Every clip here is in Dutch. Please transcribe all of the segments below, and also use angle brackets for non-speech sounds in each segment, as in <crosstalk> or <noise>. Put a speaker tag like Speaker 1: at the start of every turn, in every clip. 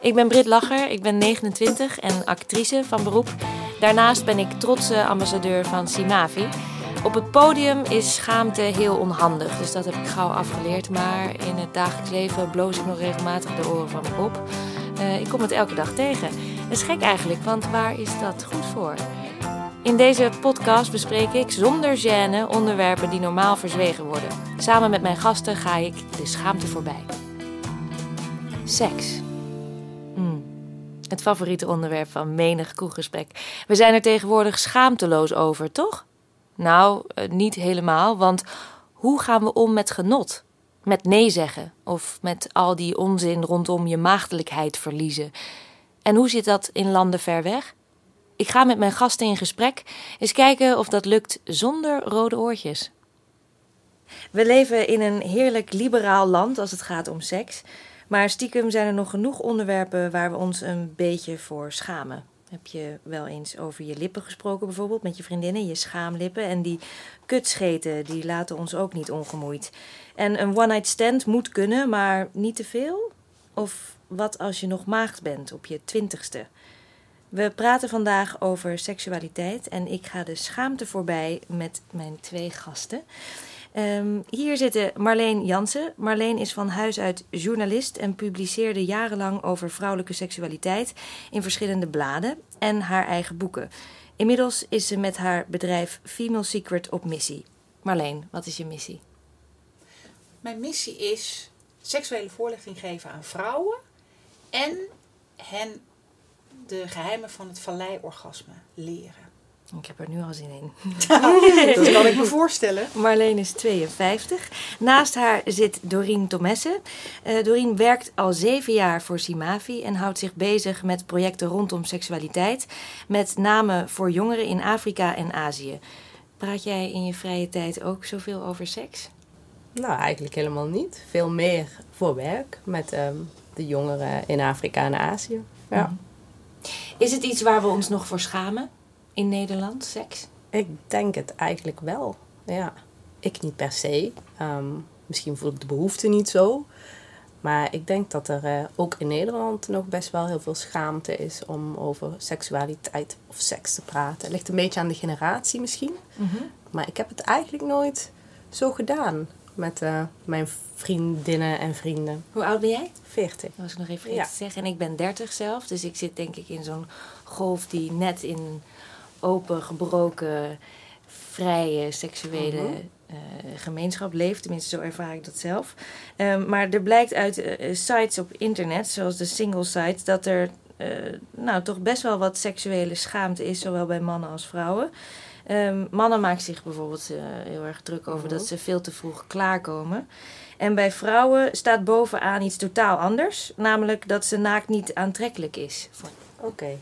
Speaker 1: Ik ben Brit Lacher, ik ben 29 en actrice van beroep. Daarnaast ben ik trotse ambassadeur van Simavi. Op het podium is schaamte heel onhandig, dus dat heb ik gauw afgeleerd. Maar in het dagelijks leven bloos ik nog regelmatig de oren van mijn kop. Uh, ik kom het elke dag tegen. Dat is gek eigenlijk, want waar is dat goed voor? In deze podcast bespreek ik zonder gêne onderwerpen die normaal verzwegen worden. Samen met mijn gasten ga ik de schaamte voorbij. Seks. Het favoriete onderwerp van menig kroeggesprek. We zijn er tegenwoordig schaamteloos over, toch? Nou, eh, niet helemaal, want hoe gaan we om met genot? Met nee zeggen of met al die onzin rondom je maagdelijkheid verliezen? En hoe zit dat in landen ver weg? Ik ga met mijn gasten in gesprek. Eens kijken of dat lukt zonder rode oortjes. We leven in een heerlijk liberaal land als het gaat om seks. Maar stiekem zijn er nog genoeg onderwerpen waar we ons een beetje voor schamen. Heb je wel eens over je lippen gesproken, bijvoorbeeld met je vriendinnen, je schaamlippen? En die kutscheten, die laten ons ook niet ongemoeid. En een one-night stand moet kunnen, maar niet te veel? Of wat als je nog maagd bent op je twintigste? We praten vandaag over seksualiteit en ik ga de schaamte voorbij met mijn twee gasten. Um, hier zitten Marleen Jansen. Marleen is van huis uit journalist en publiceerde jarenlang over vrouwelijke seksualiteit in verschillende bladen en haar eigen boeken. Inmiddels is ze met haar bedrijf Female Secret op missie. Marleen, wat is je missie?
Speaker 2: Mijn missie is seksuele voorlichting geven aan vrouwen en hen de geheimen van het valleiorgasme leren.
Speaker 1: Ik heb er nu al zin in. <laughs>
Speaker 2: dat kan ik me <laughs> voorstellen.
Speaker 1: Marleen is 52. Naast haar zit Doreen Tomesse. Uh, Doreen werkt al zeven jaar voor Simavi en houdt zich bezig met projecten rondom seksualiteit. Met name voor jongeren in Afrika en Azië. Praat jij in je vrije tijd ook zoveel over seks?
Speaker 3: Nou, eigenlijk helemaal niet. Veel meer voor werk met um, de jongeren in Afrika en Azië. Ja. Mhm.
Speaker 1: Is het iets waar we ons nog voor schamen in Nederland, seks?
Speaker 3: Ik denk het eigenlijk wel. Ja. Ik niet per se. Ehm, misschien voel ik de behoefte niet zo. Maar ik denk dat er uh, ook in Nederland nog best wel heel veel schaamte is om over seksualiteit of seks te praten. Het ligt een beetje aan de generatie misschien. Mm -hmm. Maar ik heb het eigenlijk nooit zo gedaan met uh, mijn vriendinnen en vrienden.
Speaker 1: Hoe oud ben jij?
Speaker 3: 40. Dat
Speaker 1: was ik nog even ja. te zeggen. En ik ben 30 zelf. Dus ik zit denk ik in zo'n golf die net in open, gebroken, vrije seksuele mhm. eh, gemeenschap leeft. Tenminste, zo ervaar ik dat zelf. Um, maar er blijkt uit uh, sites op internet, zoals de single sites, dat er uh, nou, toch best wel wat seksuele schaamte is, zowel bij mannen als vrouwen. Um, mannen maken zich bijvoorbeeld heel erg druk over dat mhm. ze veel te vroeg klaarkomen. En bij vrouwen staat bovenaan iets totaal anders, namelijk dat ze naakt niet aantrekkelijk is.
Speaker 3: Oké.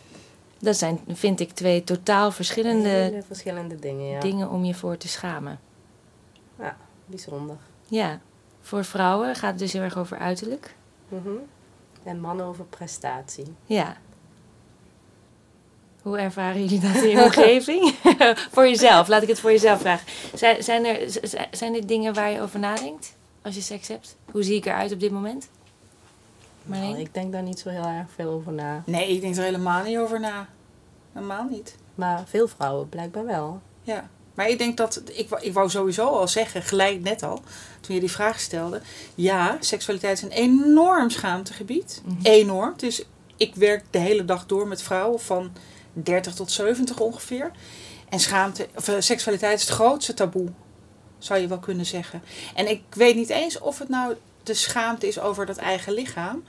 Speaker 1: Dat zijn, vind ik, twee totaal verschillende,
Speaker 3: verschillende dingen, ja.
Speaker 1: dingen om je voor te schamen.
Speaker 3: Ja, bijzonder.
Speaker 1: Ja, voor vrouwen gaat het dus heel erg over uiterlijk.
Speaker 3: Mm En mannen over prestatie.
Speaker 1: Ja. Hoe ervaren jullie dat in je omgeving? <laughs> voor jezelf, laat ik het voor jezelf vragen. Zijn, zijn, er, zijn dit dingen waar je over nadenkt als je seks hebt? Hoe zie ik eruit op dit moment?
Speaker 3: Nou, ik denk daar niet zo heel erg veel over na.
Speaker 2: Nee, ik denk er helemaal niet over na. Helemaal niet.
Speaker 3: Maar veel vrouwen blijkbaar wel.
Speaker 2: Ja. Maar ik denk dat, ik, ik wou sowieso al zeggen, gelijk net al, toen je die vraag stelde. Ja, seksualiteit is een enorm schaamtegebied. Mm Enorm. Dus ik werk de hele dag door met vrouwen van 30 tot 70 ongeveer. En schaamte, of, uh, seksualiteit is het grootste taboe, zou je wel kunnen zeggen. En ik weet niet eens of het nou de schaamte is over dat eigen lichaam.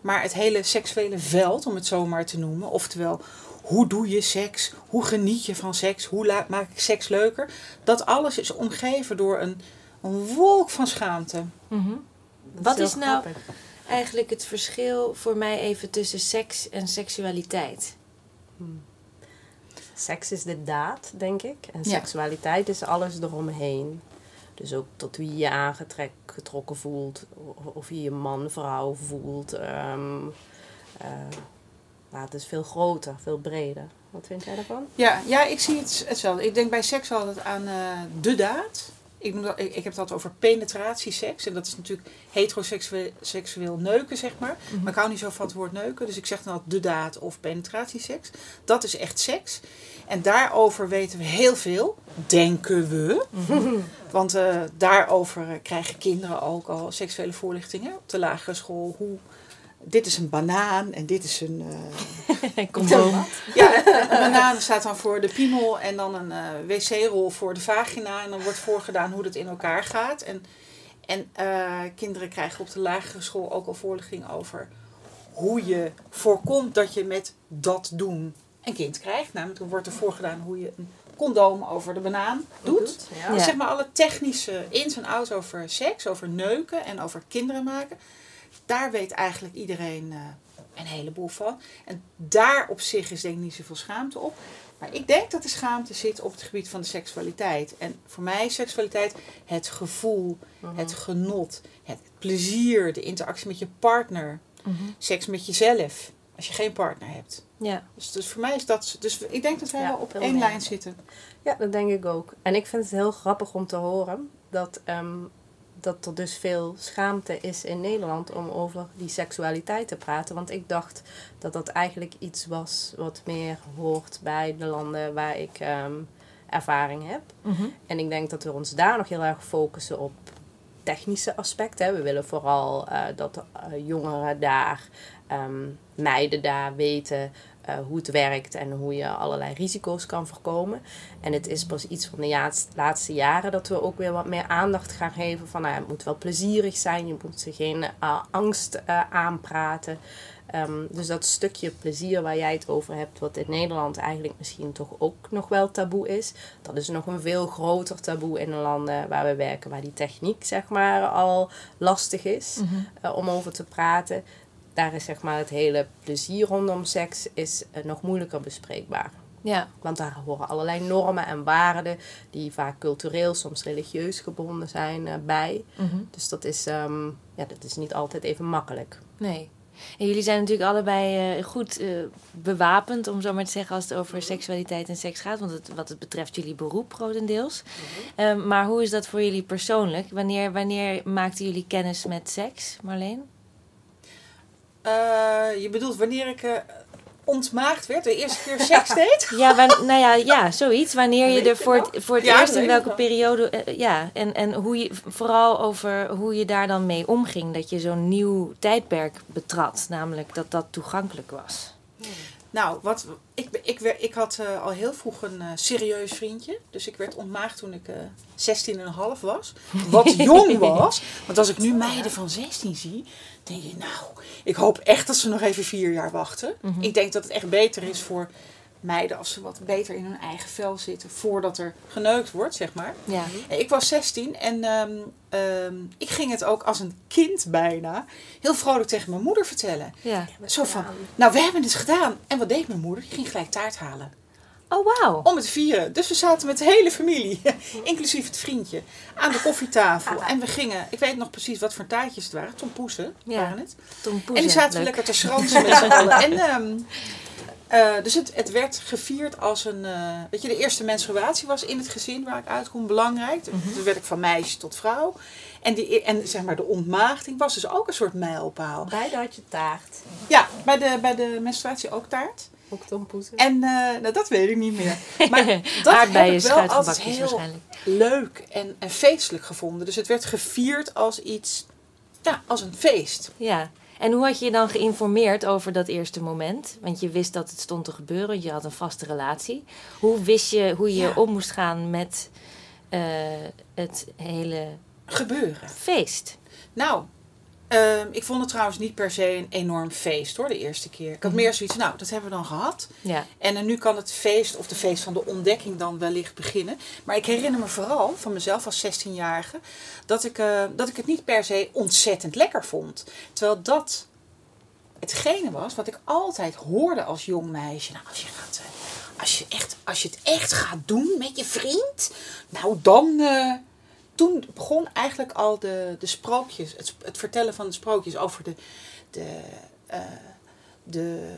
Speaker 2: Maar het hele seksuele veld, om het zo maar te noemen. Oftewel, hoe doe je seks? Hoe geniet je van seks? Hoe maak ik seks leuker? Dat alles is omgeven door een, een wolk van schaamte.
Speaker 1: Mm Wat is, nou eigenlijk het verschil voor mij even tussen seks en seksualiteit?
Speaker 3: Hmm. Seks is de daad, denk ik. En seksualiteit is alles eromheen. Dus ook tot wie je aangetrokken voelt, of je je man, vrouw voelt. Um, uh, het is veel groter, veel breder. Wat vind jij daarvan?
Speaker 2: Ja, ja ik zie het hetzelfde. Ik denk bij seks altijd aan uh, de daad. ik, noem dat, ik, ik heb dat over penetratieseks. En dat is natuurlijk heteroseksueel seksueel neuken, zeg maar. Maar ik hou niet zo van het woord neuken. Dus ik zeg dan altijd de daad of penetratieseks. Dat is echt seks. En daarover weten we heel veel, denken we. <laughs> Want eh, daarover krijgen kinderen ook al seksuele voorlichtingen op de lagere school. Hoe, dit is een banaan en dit is een... eh, <laughs>
Speaker 1: Condoom. <laughs>
Speaker 2: ja, een banaan staat dan voor de piemel en dan een eh, wc-rol voor de vagina. En dan wordt voorgedaan hoe dat in elkaar gaat. En, en kinderen krijgen op de lagere school ook al voorlichting over hoe je voorkomt dat je met dat doen een kind krijgt. Namelijk, dan wordt er voorgedaan hoe je een condoom over de banaan doet.
Speaker 3: Ja.
Speaker 2: Dus zeg maar alle technische ins en outs over seks, over neuken en over kinderen maken. Daar weet eigenlijk iedereen eh, een heleboel van. En daar op zich is denk ik niet zoveel schaamte op. Maar ik denk dat de schaamte zit op het gebied van de seksualiteit. En voor mij is seksualiteit het gevoel, het genot, het plezier, de interactie met je partner,
Speaker 1: Mhm.
Speaker 2: seks met jezelf. Als je geen partner hebt.
Speaker 1: Ja.
Speaker 2: Dus, dus voor mij is dat. Dus ik denk dat wij
Speaker 3: Ja,
Speaker 2: wel op één lijn zitten.
Speaker 3: Ja, dat denk ik ook. En ik vind het heel grappig om te horen dat, ehm, dat er dus veel schaamte is in Nederland om over die seksualiteit te praten. Want ik dacht dat dat eigenlijk iets was wat meer hoort bij de landen waar ik ehm, ervaring heb.
Speaker 1: Mhm.
Speaker 3: En ik denk dat we ons daar nog heel erg focussen op technische aspecten. We willen vooral eh, dat eh, jongeren daar, ehm, meiden daar weten eh, hoe het werkt en hoe je allerlei risico's kan voorkomen. En het is pas iets van de jaats- laatste jaren dat we ook weer wat meer aandacht gaan geven van nou, het moet wel plezierig zijn, je moet ze geen eh, angst eh, aanpraten. Ehm, dus dat stukje plezier waar jij het over hebt, wat in Nederland eigenlijk misschien toch ook nog wel taboe is, dat is nog een veel groter taboe in de landen waar we werken, waar die techniek zeg maar al lastig is eh, om over te praten. Daar is zeg maar het hele plezier rondom seks is eh, nog moeilijker bespreekbaar.
Speaker 1: Ja.
Speaker 3: Want daar horen allerlei normen en waarden die vaak cultureel, soms religieus gebonden zijn eh, bij.
Speaker 1: Mhm.
Speaker 3: Dus dat is, ehm, ja, dat is niet altijd even makkelijk.
Speaker 1: Nee. En jullie zijn natuurlijk allebei eh, goed bewapend, om zo maar te zeggen, als het over seksualiteit en seks gaat. Want het, wat het betreft jullie beroep grotendeels. Ehm, maar hoe is dat voor jullie persoonlijk? Wanneer, wanneer maakten jullie kennis met seks, Marleen?
Speaker 2: Eh, je bedoelt wanneer ik eh, ontmaagd werd, de eerste keer seks deed?
Speaker 1: Ja, nou ja, ja, zoiets. Wanneer je er voor het, voor het
Speaker 2: Ja,
Speaker 1: eerst in welke periode. eh, ja, en, en hoe je vooral over hoe je daar dan mee omging. Dat je zo'n nieuw tijdperk betrad. Namelijk dat dat toegankelijk was.
Speaker 2: Nou, wat, ik, ik, ik had eh, al heel vroeg een eh, serieus vriendje. Dus ik werd ontmaagd toen ik eh 16,5 was. Wat <laughs> jong was. Want als ik nu meiden van 16 zie, denk je, nou, ik hoop echt dat ze nog even vier jaar wachten. Ik denk dat het echt beter is voor meiden als ze wat beter in hun eigen vel zitten voordat er geneukt wordt, zeg maar.
Speaker 1: Ja.
Speaker 2: Ik was 16 en ehm, ehm, ik ging het ook als een kind bijna heel vrolijk tegen mijn moeder vertellen.
Speaker 1: ja.
Speaker 2: Zo van, nou we hebben het gedaan. En wat deed mijn moeder? Die ging gelijk taart halen.
Speaker 1: Oh, wauw.
Speaker 2: Om het vieren. Dus we zaten met de hele familie, <laughs> inclusief het vriendje, aan de koffietafel. En we gingen, ik weet nog precies wat voor taartjes het waren. tompoesen
Speaker 1: Ja.
Speaker 2: waren het. En die zaten we lekker te schransen met z'n allen. En, ehm, eh, dus het, het werd gevierd als een... eh, weet je, de eerste menstruatie was in het gezin waar ik uitkom belangrijk.
Speaker 1: Mhm.
Speaker 2: Toen werd ik van meisje tot vrouw. En, die, en zeg maar de ontmaagding was dus ook een soort mijlpaal.
Speaker 3: Beide had je taart.
Speaker 2: Ja, bij de, bij de menstruatie ook taart.
Speaker 3: Ook tompoesen.
Speaker 2: En eh, nou, dat weet ik niet meer. <laughs> Maar dat
Speaker 1: Aardbeien,
Speaker 2: heb ik wel altijd heel leuk en, en feestelijk gevonden. Dus het werd gevierd als iets, ja, als een feest.
Speaker 1: Ja. En hoe had je je dan geïnformeerd over dat eerste moment? Want je wist dat het stond te gebeuren, je had een vaste relatie. Hoe wist je hoe je
Speaker 2: Ja.
Speaker 1: om moest gaan met eh, het hele
Speaker 2: Gebeuren.
Speaker 1: feest?
Speaker 2: Nou, ehm, ik vond het trouwens niet per se een enorm feest hoor, de eerste keer. Ik had meer zoiets, nou, dat hebben we dan gehad.
Speaker 1: Ja.
Speaker 2: En eh, nu kan het feest, of de feest van de ontdekking dan wellicht beginnen. Maar ik herinner me vooral van mezelf als 16-jarige dat ik, eh, dat ik het niet per se ontzettend lekker vond. Terwijl dat hetgene was wat ik altijd hoorde als jong meisje. Nou, als je, gaat, eh, als je, echt, als je het echt gaat doen met je vriend, nou dan. Toen begon eigenlijk al de, de sprookjes, het, het vertellen van de sprookjes over de, de, eh, de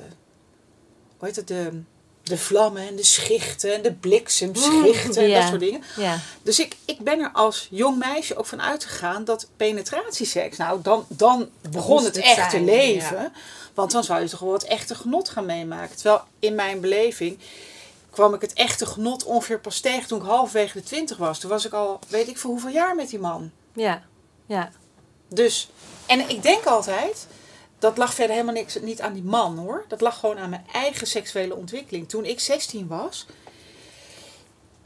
Speaker 2: hoe heet het, de, de vlammen en de schichten en de bliksemschichten en
Speaker 1: Ja.
Speaker 2: dat soort dingen.
Speaker 1: Ja.
Speaker 2: Dus ik, ik ben er als jong meisje ook van uitgegaan dat penetratieseks, nou dan, dan begon het
Speaker 3: het
Speaker 2: echte
Speaker 3: zijn,
Speaker 2: leven. Want dan zou je toch wel het echte genot gaan meemaken. Terwijl in mijn beleving kwam ik het echte genot ongeveer pas tegen toen ik halverwege de twintig was. Toen was ik al, weet ik voor hoeveel jaar met die man.
Speaker 1: Ja. Ja.
Speaker 2: Dus, en ik denk altijd, dat lag verder helemaal niks, niet aan die man hoor. Dat lag gewoon aan mijn eigen seksuele ontwikkeling. Toen ik 16 was,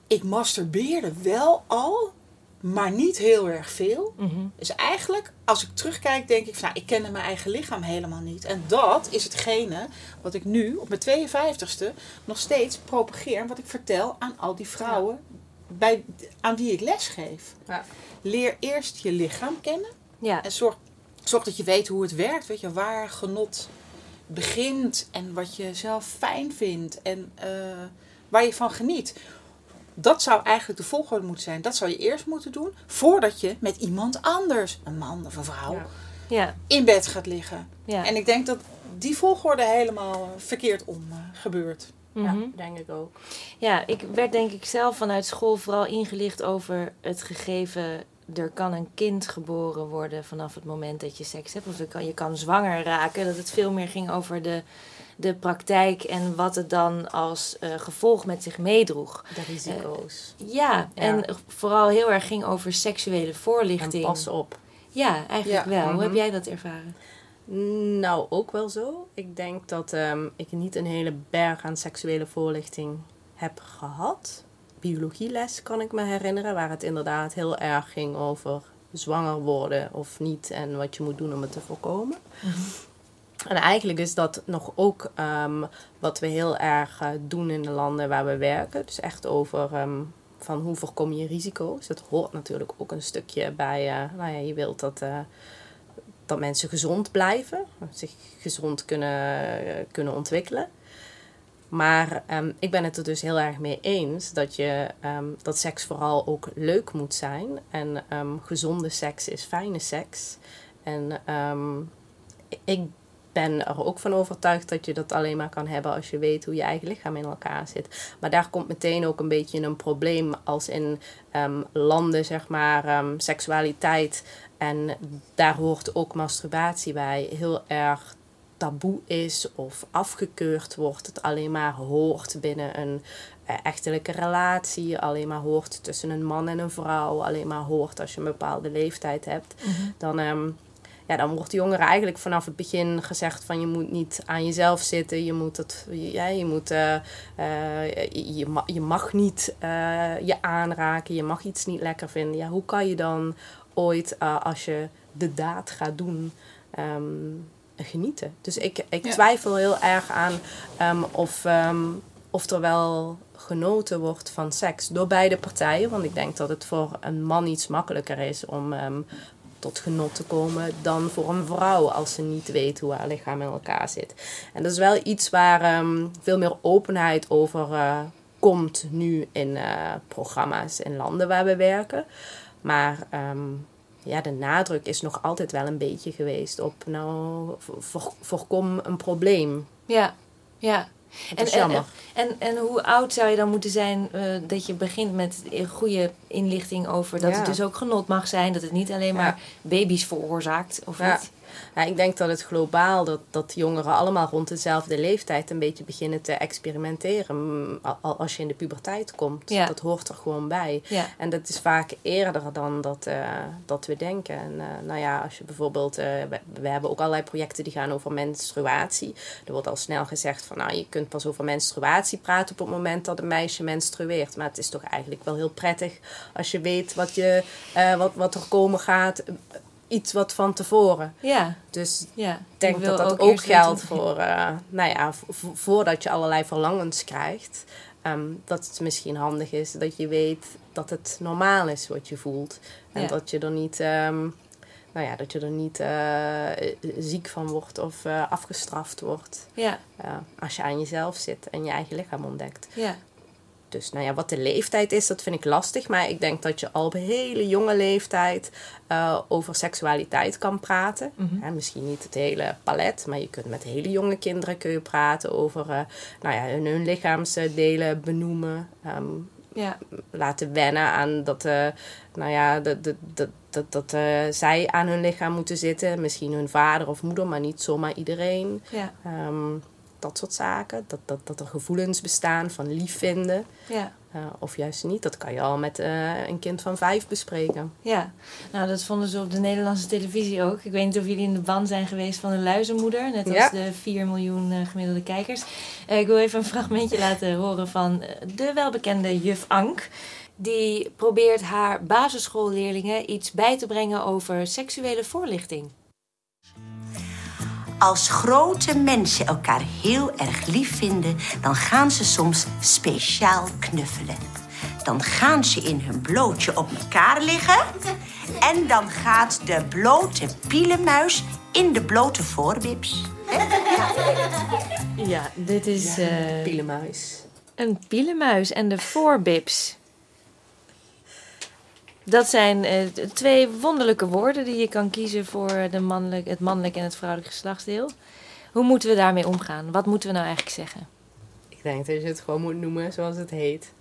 Speaker 2: ik masturbeerde wel al, maar niet heel erg veel.
Speaker 1: Mhm.
Speaker 2: Dus eigenlijk, als ik terugkijk, denk ik van, nou, ik kende mijn eigen lichaam helemaal niet. En dat is hetgene wat ik nu, op mijn 52ste, nog steeds propageer. en Wat ik vertel aan al die vrouwen bij, aan wie ik les geef.
Speaker 3: Ja.
Speaker 2: Leer eerst je lichaam kennen.
Speaker 1: Ja.
Speaker 2: En zorg, zorg dat je weet hoe het werkt. Weet je, waar genot begint. En wat je zelf fijn vindt. En eh, waar je van geniet. Dat zou eigenlijk de volgorde moeten zijn. Dat zou je eerst moeten doen. Voordat je met iemand anders, een man of een vrouw,
Speaker 3: Ja.
Speaker 1: Ja.
Speaker 2: in bed gaat liggen.
Speaker 1: Ja.
Speaker 2: En ik denk dat die volgorde helemaal eh, verkeerd om eh, gebeurt.
Speaker 1: Mhm.
Speaker 3: Ja, denk ik ook.
Speaker 1: Ja, ik werd denk ik zelf vanuit school vooral ingelicht over het gegeven... er kan een kind geboren worden vanaf het moment dat je seks hebt. Of je kan, je kan zwanger raken. Dat het veel meer ging over de, de praktijk... en wat het dan als eh, gevolg met zich meedroeg.
Speaker 3: De risico's.
Speaker 1: Ja, en vooral heel erg ging over seksuele
Speaker 3: en
Speaker 1: voorlichting.
Speaker 3: pas op.
Speaker 1: Ja, eigenlijk
Speaker 2: Ja.
Speaker 1: wel. Hoe
Speaker 3: Mhm.
Speaker 1: heb jij dat ervaren?
Speaker 3: Nou, ook wel zo. Ik denk dat ehm, ik niet een hele berg aan seksuele voorlichting heb gehad. Biologieles kan ik me herinneren, waar het inderdaad heel erg ging over zwanger worden of niet en wat je moet doen om het te voorkomen. En eigenlijk is dat nog ook ehm, wat we heel erg eh, doen in de landen waar we werken. Dus echt over ehm, van hoe voorkom je risico's. Dat hoort natuurlijk ook een stukje bij, eh, nou ja, je wilt dat, eh, dat mensen gezond blijven, zich gezond kunnen, kunnen ontwikkelen. Maar ehm, ik ben het er dus heel erg mee eens dat, je, dat seks vooral ook leuk moet zijn. En gezonde seks is fijne seks. En ik ben er ook van overtuigd dat je dat alleen maar kan hebben als je weet hoe je eigen lichaam in elkaar zit. Maar daar komt meteen ook een beetje een probleem als in ehm, landen, zeg maar, ehm, seksualiteit. En daar hoort ook masturbatie bij. Heel erg taboe is of afgekeurd wordt. Het alleen maar hoort binnen een eh, echtelijke relatie. Alleen maar hoort tussen een man en een vrouw. Alleen maar hoort als je een bepaalde leeftijd hebt. Dan, ehm, ja, dan wordt de jongeren eigenlijk vanaf het begin gezegd van je moet niet aan jezelf zitten. Je moet, het, ja, je, moet eh, eh, je, je ma- je mag niet eh, je aanraken. Je mag iets niet lekker vinden. Ja, hoe kan je dan ooit als je de daad gaat doen... ehm, genieten. Dus ik, ik
Speaker 2: Ja.
Speaker 3: twijfel heel erg aan ehm, of, ehm, of er wel genoten wordt van seks door beide partijen. Want ik denk dat het voor een man iets makkelijker is om tot genot te komen dan voor een vrouw als ze niet weet hoe haar lichaam in elkaar zit. En dat is wel iets waar ehm, veel meer openheid over eh, komt nu in eh, programma's in landen waar we werken. Maar ehm, ja, de nadruk is nog altijd wel een beetje geweest op, nou, voor- voorkom een probleem.
Speaker 1: Ja, ja.
Speaker 3: Jammer.
Speaker 1: En, en, en hoe oud zou je dan moeten zijn eh, dat je begint met goede inlichting over dat
Speaker 3: Ja.
Speaker 1: het dus ook genot mag zijn, dat het niet alleen maar baby's veroorzaakt of
Speaker 3: Ja.
Speaker 1: niet?
Speaker 3: Ja, ik denk dat het globaal, dat, dat jongeren allemaal rond dezelfde leeftijd een beetje beginnen te experimenteren. Mm, al- al- Als je in de puberteit komt,
Speaker 1: Ja.
Speaker 3: dat hoort er gewoon bij.
Speaker 1: Ja,
Speaker 3: En dat is vaak eerder dan dat, eh, dat we denken. En eh, nou ja, als je bijvoorbeeld, eh, we, we hebben ook allerlei projecten die gaan over menstruatie. Er wordt al snel gezegd van, nou, je kunt pas over menstruatie praten op het moment dat een meisje menstrueert. Maar het is toch eigenlijk wel heel prettig als je weet wat, je, wat, wat er komen gaat. Eh, Iets wat van tevoren.
Speaker 1: ja,
Speaker 3: Dus
Speaker 1: ja.
Speaker 3: ik denk dat dat ook, geldt <laughs> voor, eh, nou ja, vo- vo- voordat je allerlei verlangens krijgt. ehm, dat het misschien handig is dat je weet dat het normaal is wat je voelt. En
Speaker 1: Ja.
Speaker 3: dat je er niet, ehm, nou ja, dat je er niet eh, ziek van wordt of eh, afgestraft wordt.
Speaker 1: Ja,
Speaker 3: eh, als je aan jezelf zit en je eigen lichaam ontdekt.
Speaker 1: ja.
Speaker 3: Dus nou ja, wat de leeftijd is, dat vind ik lastig. Maar ik denk dat je al op hele jonge leeftijd eh, over seksualiteit kan praten. Hè, misschien niet het hele palet, maar je kunt met hele jonge kinderen kun je praten over eh, nou ja, hun, hun lichaamsdelen benoemen. Ehm,
Speaker 1: Ja.
Speaker 3: laten wennen aan dat, eh, nou ja, dat, dat, dat, dat, dat zij aan hun lichaam moeten zitten. Misschien hun vader of moeder, maar niet zomaar iedereen.
Speaker 1: Ja.
Speaker 3: Ehm, dat soort zaken. Dat, dat, dat er gevoelens bestaan van lief vinden.
Speaker 1: Ja.
Speaker 3: eh, of juist niet. Dat kan je al met eh, een kind van vijf bespreken.
Speaker 1: Ja, nou dat vonden ze op de Nederlandse televisie ook. Ik weet niet of jullie in de ban zijn geweest van de luizenmoeder, net als
Speaker 3: Ja.
Speaker 1: de 4 miljoen eh, gemiddelde kijkers. Ik wil even een fragmentje <laughs> laten horen van de welbekende juf Ank. Die probeert haar basisschoolleerlingen iets bij te brengen over seksuele voorlichting.
Speaker 4: Als grote mensen elkaar heel erg lief vinden, dan gaan ze soms speciaal knuffelen. Dan gaan ze in hun blootje op elkaar liggen. En dan gaat de blote pielenmuis in de blote voorwips.
Speaker 1: Ja, dit is eh,
Speaker 3: Pielenmuis.
Speaker 1: een pielenmuis en de voorbips. Dat zijn eh, twee wonderlijke woorden die je kan kiezen voor de mannelijk, het mannelijk en het vrouwelijk geslachtsdeel. Hoe moeten we daarmee omgaan? Wat moeten we nou eigenlijk zeggen?
Speaker 3: Ik denk dat je het gewoon moet noemen zoals het heet.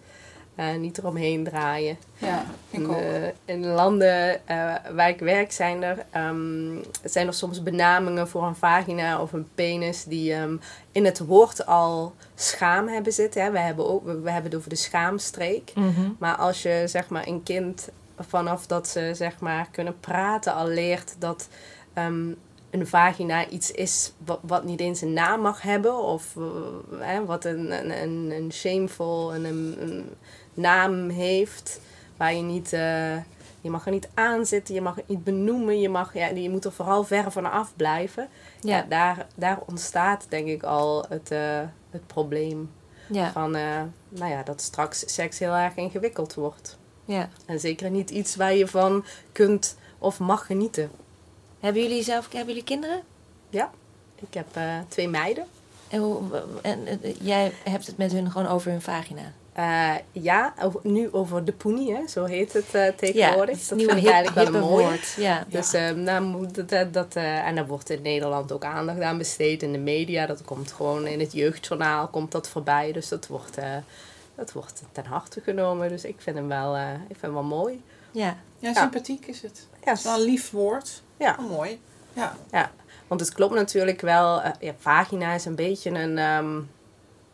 Speaker 3: Eh, niet eromheen draaien.
Speaker 2: Ja, ik
Speaker 3: In,
Speaker 2: ook.
Speaker 3: de- in landen eh, waar ik werk zijn er, ehm, zijn er soms benamingen voor een vagina of een penis die ehm, in het woord al schaam hebben zitten. Hè. We, hebben ook, we, we hebben het over de schaamstreek. Maar als je zeg maar een kind vanaf dat ze zeg maar kunnen praten al leert dat ehm, een vagina iets is wat, wat niet eens een naam mag hebben of eh, hè, wat een, een, een, een shameful en een, een naam heeft waar je niet eh, je mag er niet aan zitten, je mag het niet benoemen, je, mag, ja, je moet er vooral ver van af blijven.
Speaker 1: Ja.
Speaker 3: Ja, daar, daar ontstaat denk ik al het, eh, het probleem
Speaker 1: Ja,
Speaker 3: van nou ja, dat straks seks heel erg ingewikkeld wordt.
Speaker 1: Ja.
Speaker 3: En zeker niet iets waar je van kunt of mag genieten.
Speaker 1: Hebben jullie zelf hebben jullie kinderen?
Speaker 3: Ja, ik heb eh, twee meiden.
Speaker 1: En, hoe, en eh, jij hebt het met hun gewoon over hun vagina.
Speaker 3: Eh, ja, over- nu over de poenie, hè, zo heet het eh, tegenwoordig.
Speaker 1: het
Speaker 3: dat vind ik eigenlijk wel een mooi.
Speaker 1: woord. Ja.
Speaker 3: Dus ehm, nou, moet dat, dat, eh, en daar wordt in Nederland ook aandacht aan besteed in de media. Dat komt gewoon in het jeugdjournaal komt dat voorbij. Dus dat wordt, eh, dat wordt ten harte genomen. Dus ik vind hem wel, eh, ik vind hem wel mooi.
Speaker 1: Ja.
Speaker 2: Ja, sympathiek is het.
Speaker 3: Ja,
Speaker 2: Het is wel een lief woord.
Speaker 3: ja,
Speaker 2: Oh, mooi. Ja.
Speaker 3: ja. Want het klopt natuurlijk wel. eh, ja, vagina is een beetje een, ehm,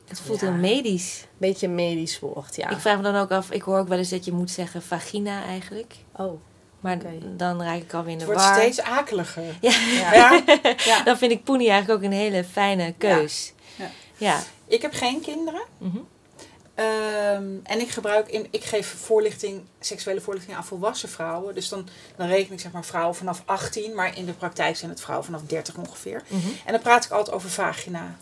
Speaker 1: Het voelt
Speaker 3: Ja.
Speaker 1: heel medisch.
Speaker 3: beetje een medisch woord. Ja.
Speaker 1: Ik vraag me dan ook af, ik hoor ook wel eens dat je moet zeggen vagina eigenlijk.
Speaker 3: Oh,
Speaker 1: Maar dan raak ik alweer in de
Speaker 2: Het wordt
Speaker 1: war.
Speaker 2: steeds akeliger.
Speaker 1: Ja,
Speaker 3: ja.
Speaker 2: Ja. <laughs> ja.
Speaker 1: dan vind ik poenie eigenlijk ook een hele fijne keus.
Speaker 2: Ja.
Speaker 1: Ja.
Speaker 2: Ik heb geen kinderen.
Speaker 1: Mhm.
Speaker 2: Ehm, en ik gebruik in, ik geef voorlichting, seksuele voorlichting aan volwassen vrouwen. Dus dan, dan reken ik zeg maar vrouwen vanaf 18, maar in de praktijk zijn het vrouwen vanaf 30 ongeveer.
Speaker 1: Mhm.
Speaker 2: En dan praat ik altijd over vagina.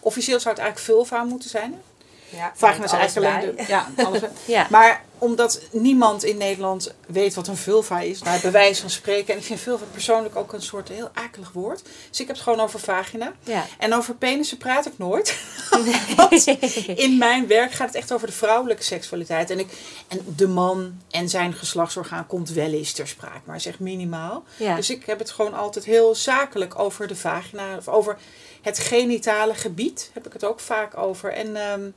Speaker 2: Officieel zou het eigenlijk vulva moeten zijn.
Speaker 3: Ja,
Speaker 2: Vagina is eigenlijk alleen de, ja, alles. <laughs>
Speaker 1: Ja.
Speaker 2: Maar omdat niemand in Nederland weet wat een vulva is, bij wijze van spreken. En ik vind vulva persoonlijk ook een soort heel akelig woord. Dus ik heb het gewoon over vagina.
Speaker 1: Ja.
Speaker 2: En over penissen praat ik nooit. <laughs> <laughs> Want in mijn werk gaat het echt over de vrouwelijke seksualiteit. En, ik, en de man en zijn geslachtsorgaan komt wel eens ter sprake, maar is echt minimaal.
Speaker 1: Ja.
Speaker 2: Dus ik heb het gewoon altijd heel zakelijk over de vagina. Of over het genitale gebied heb ik het ook vaak over. En ehm,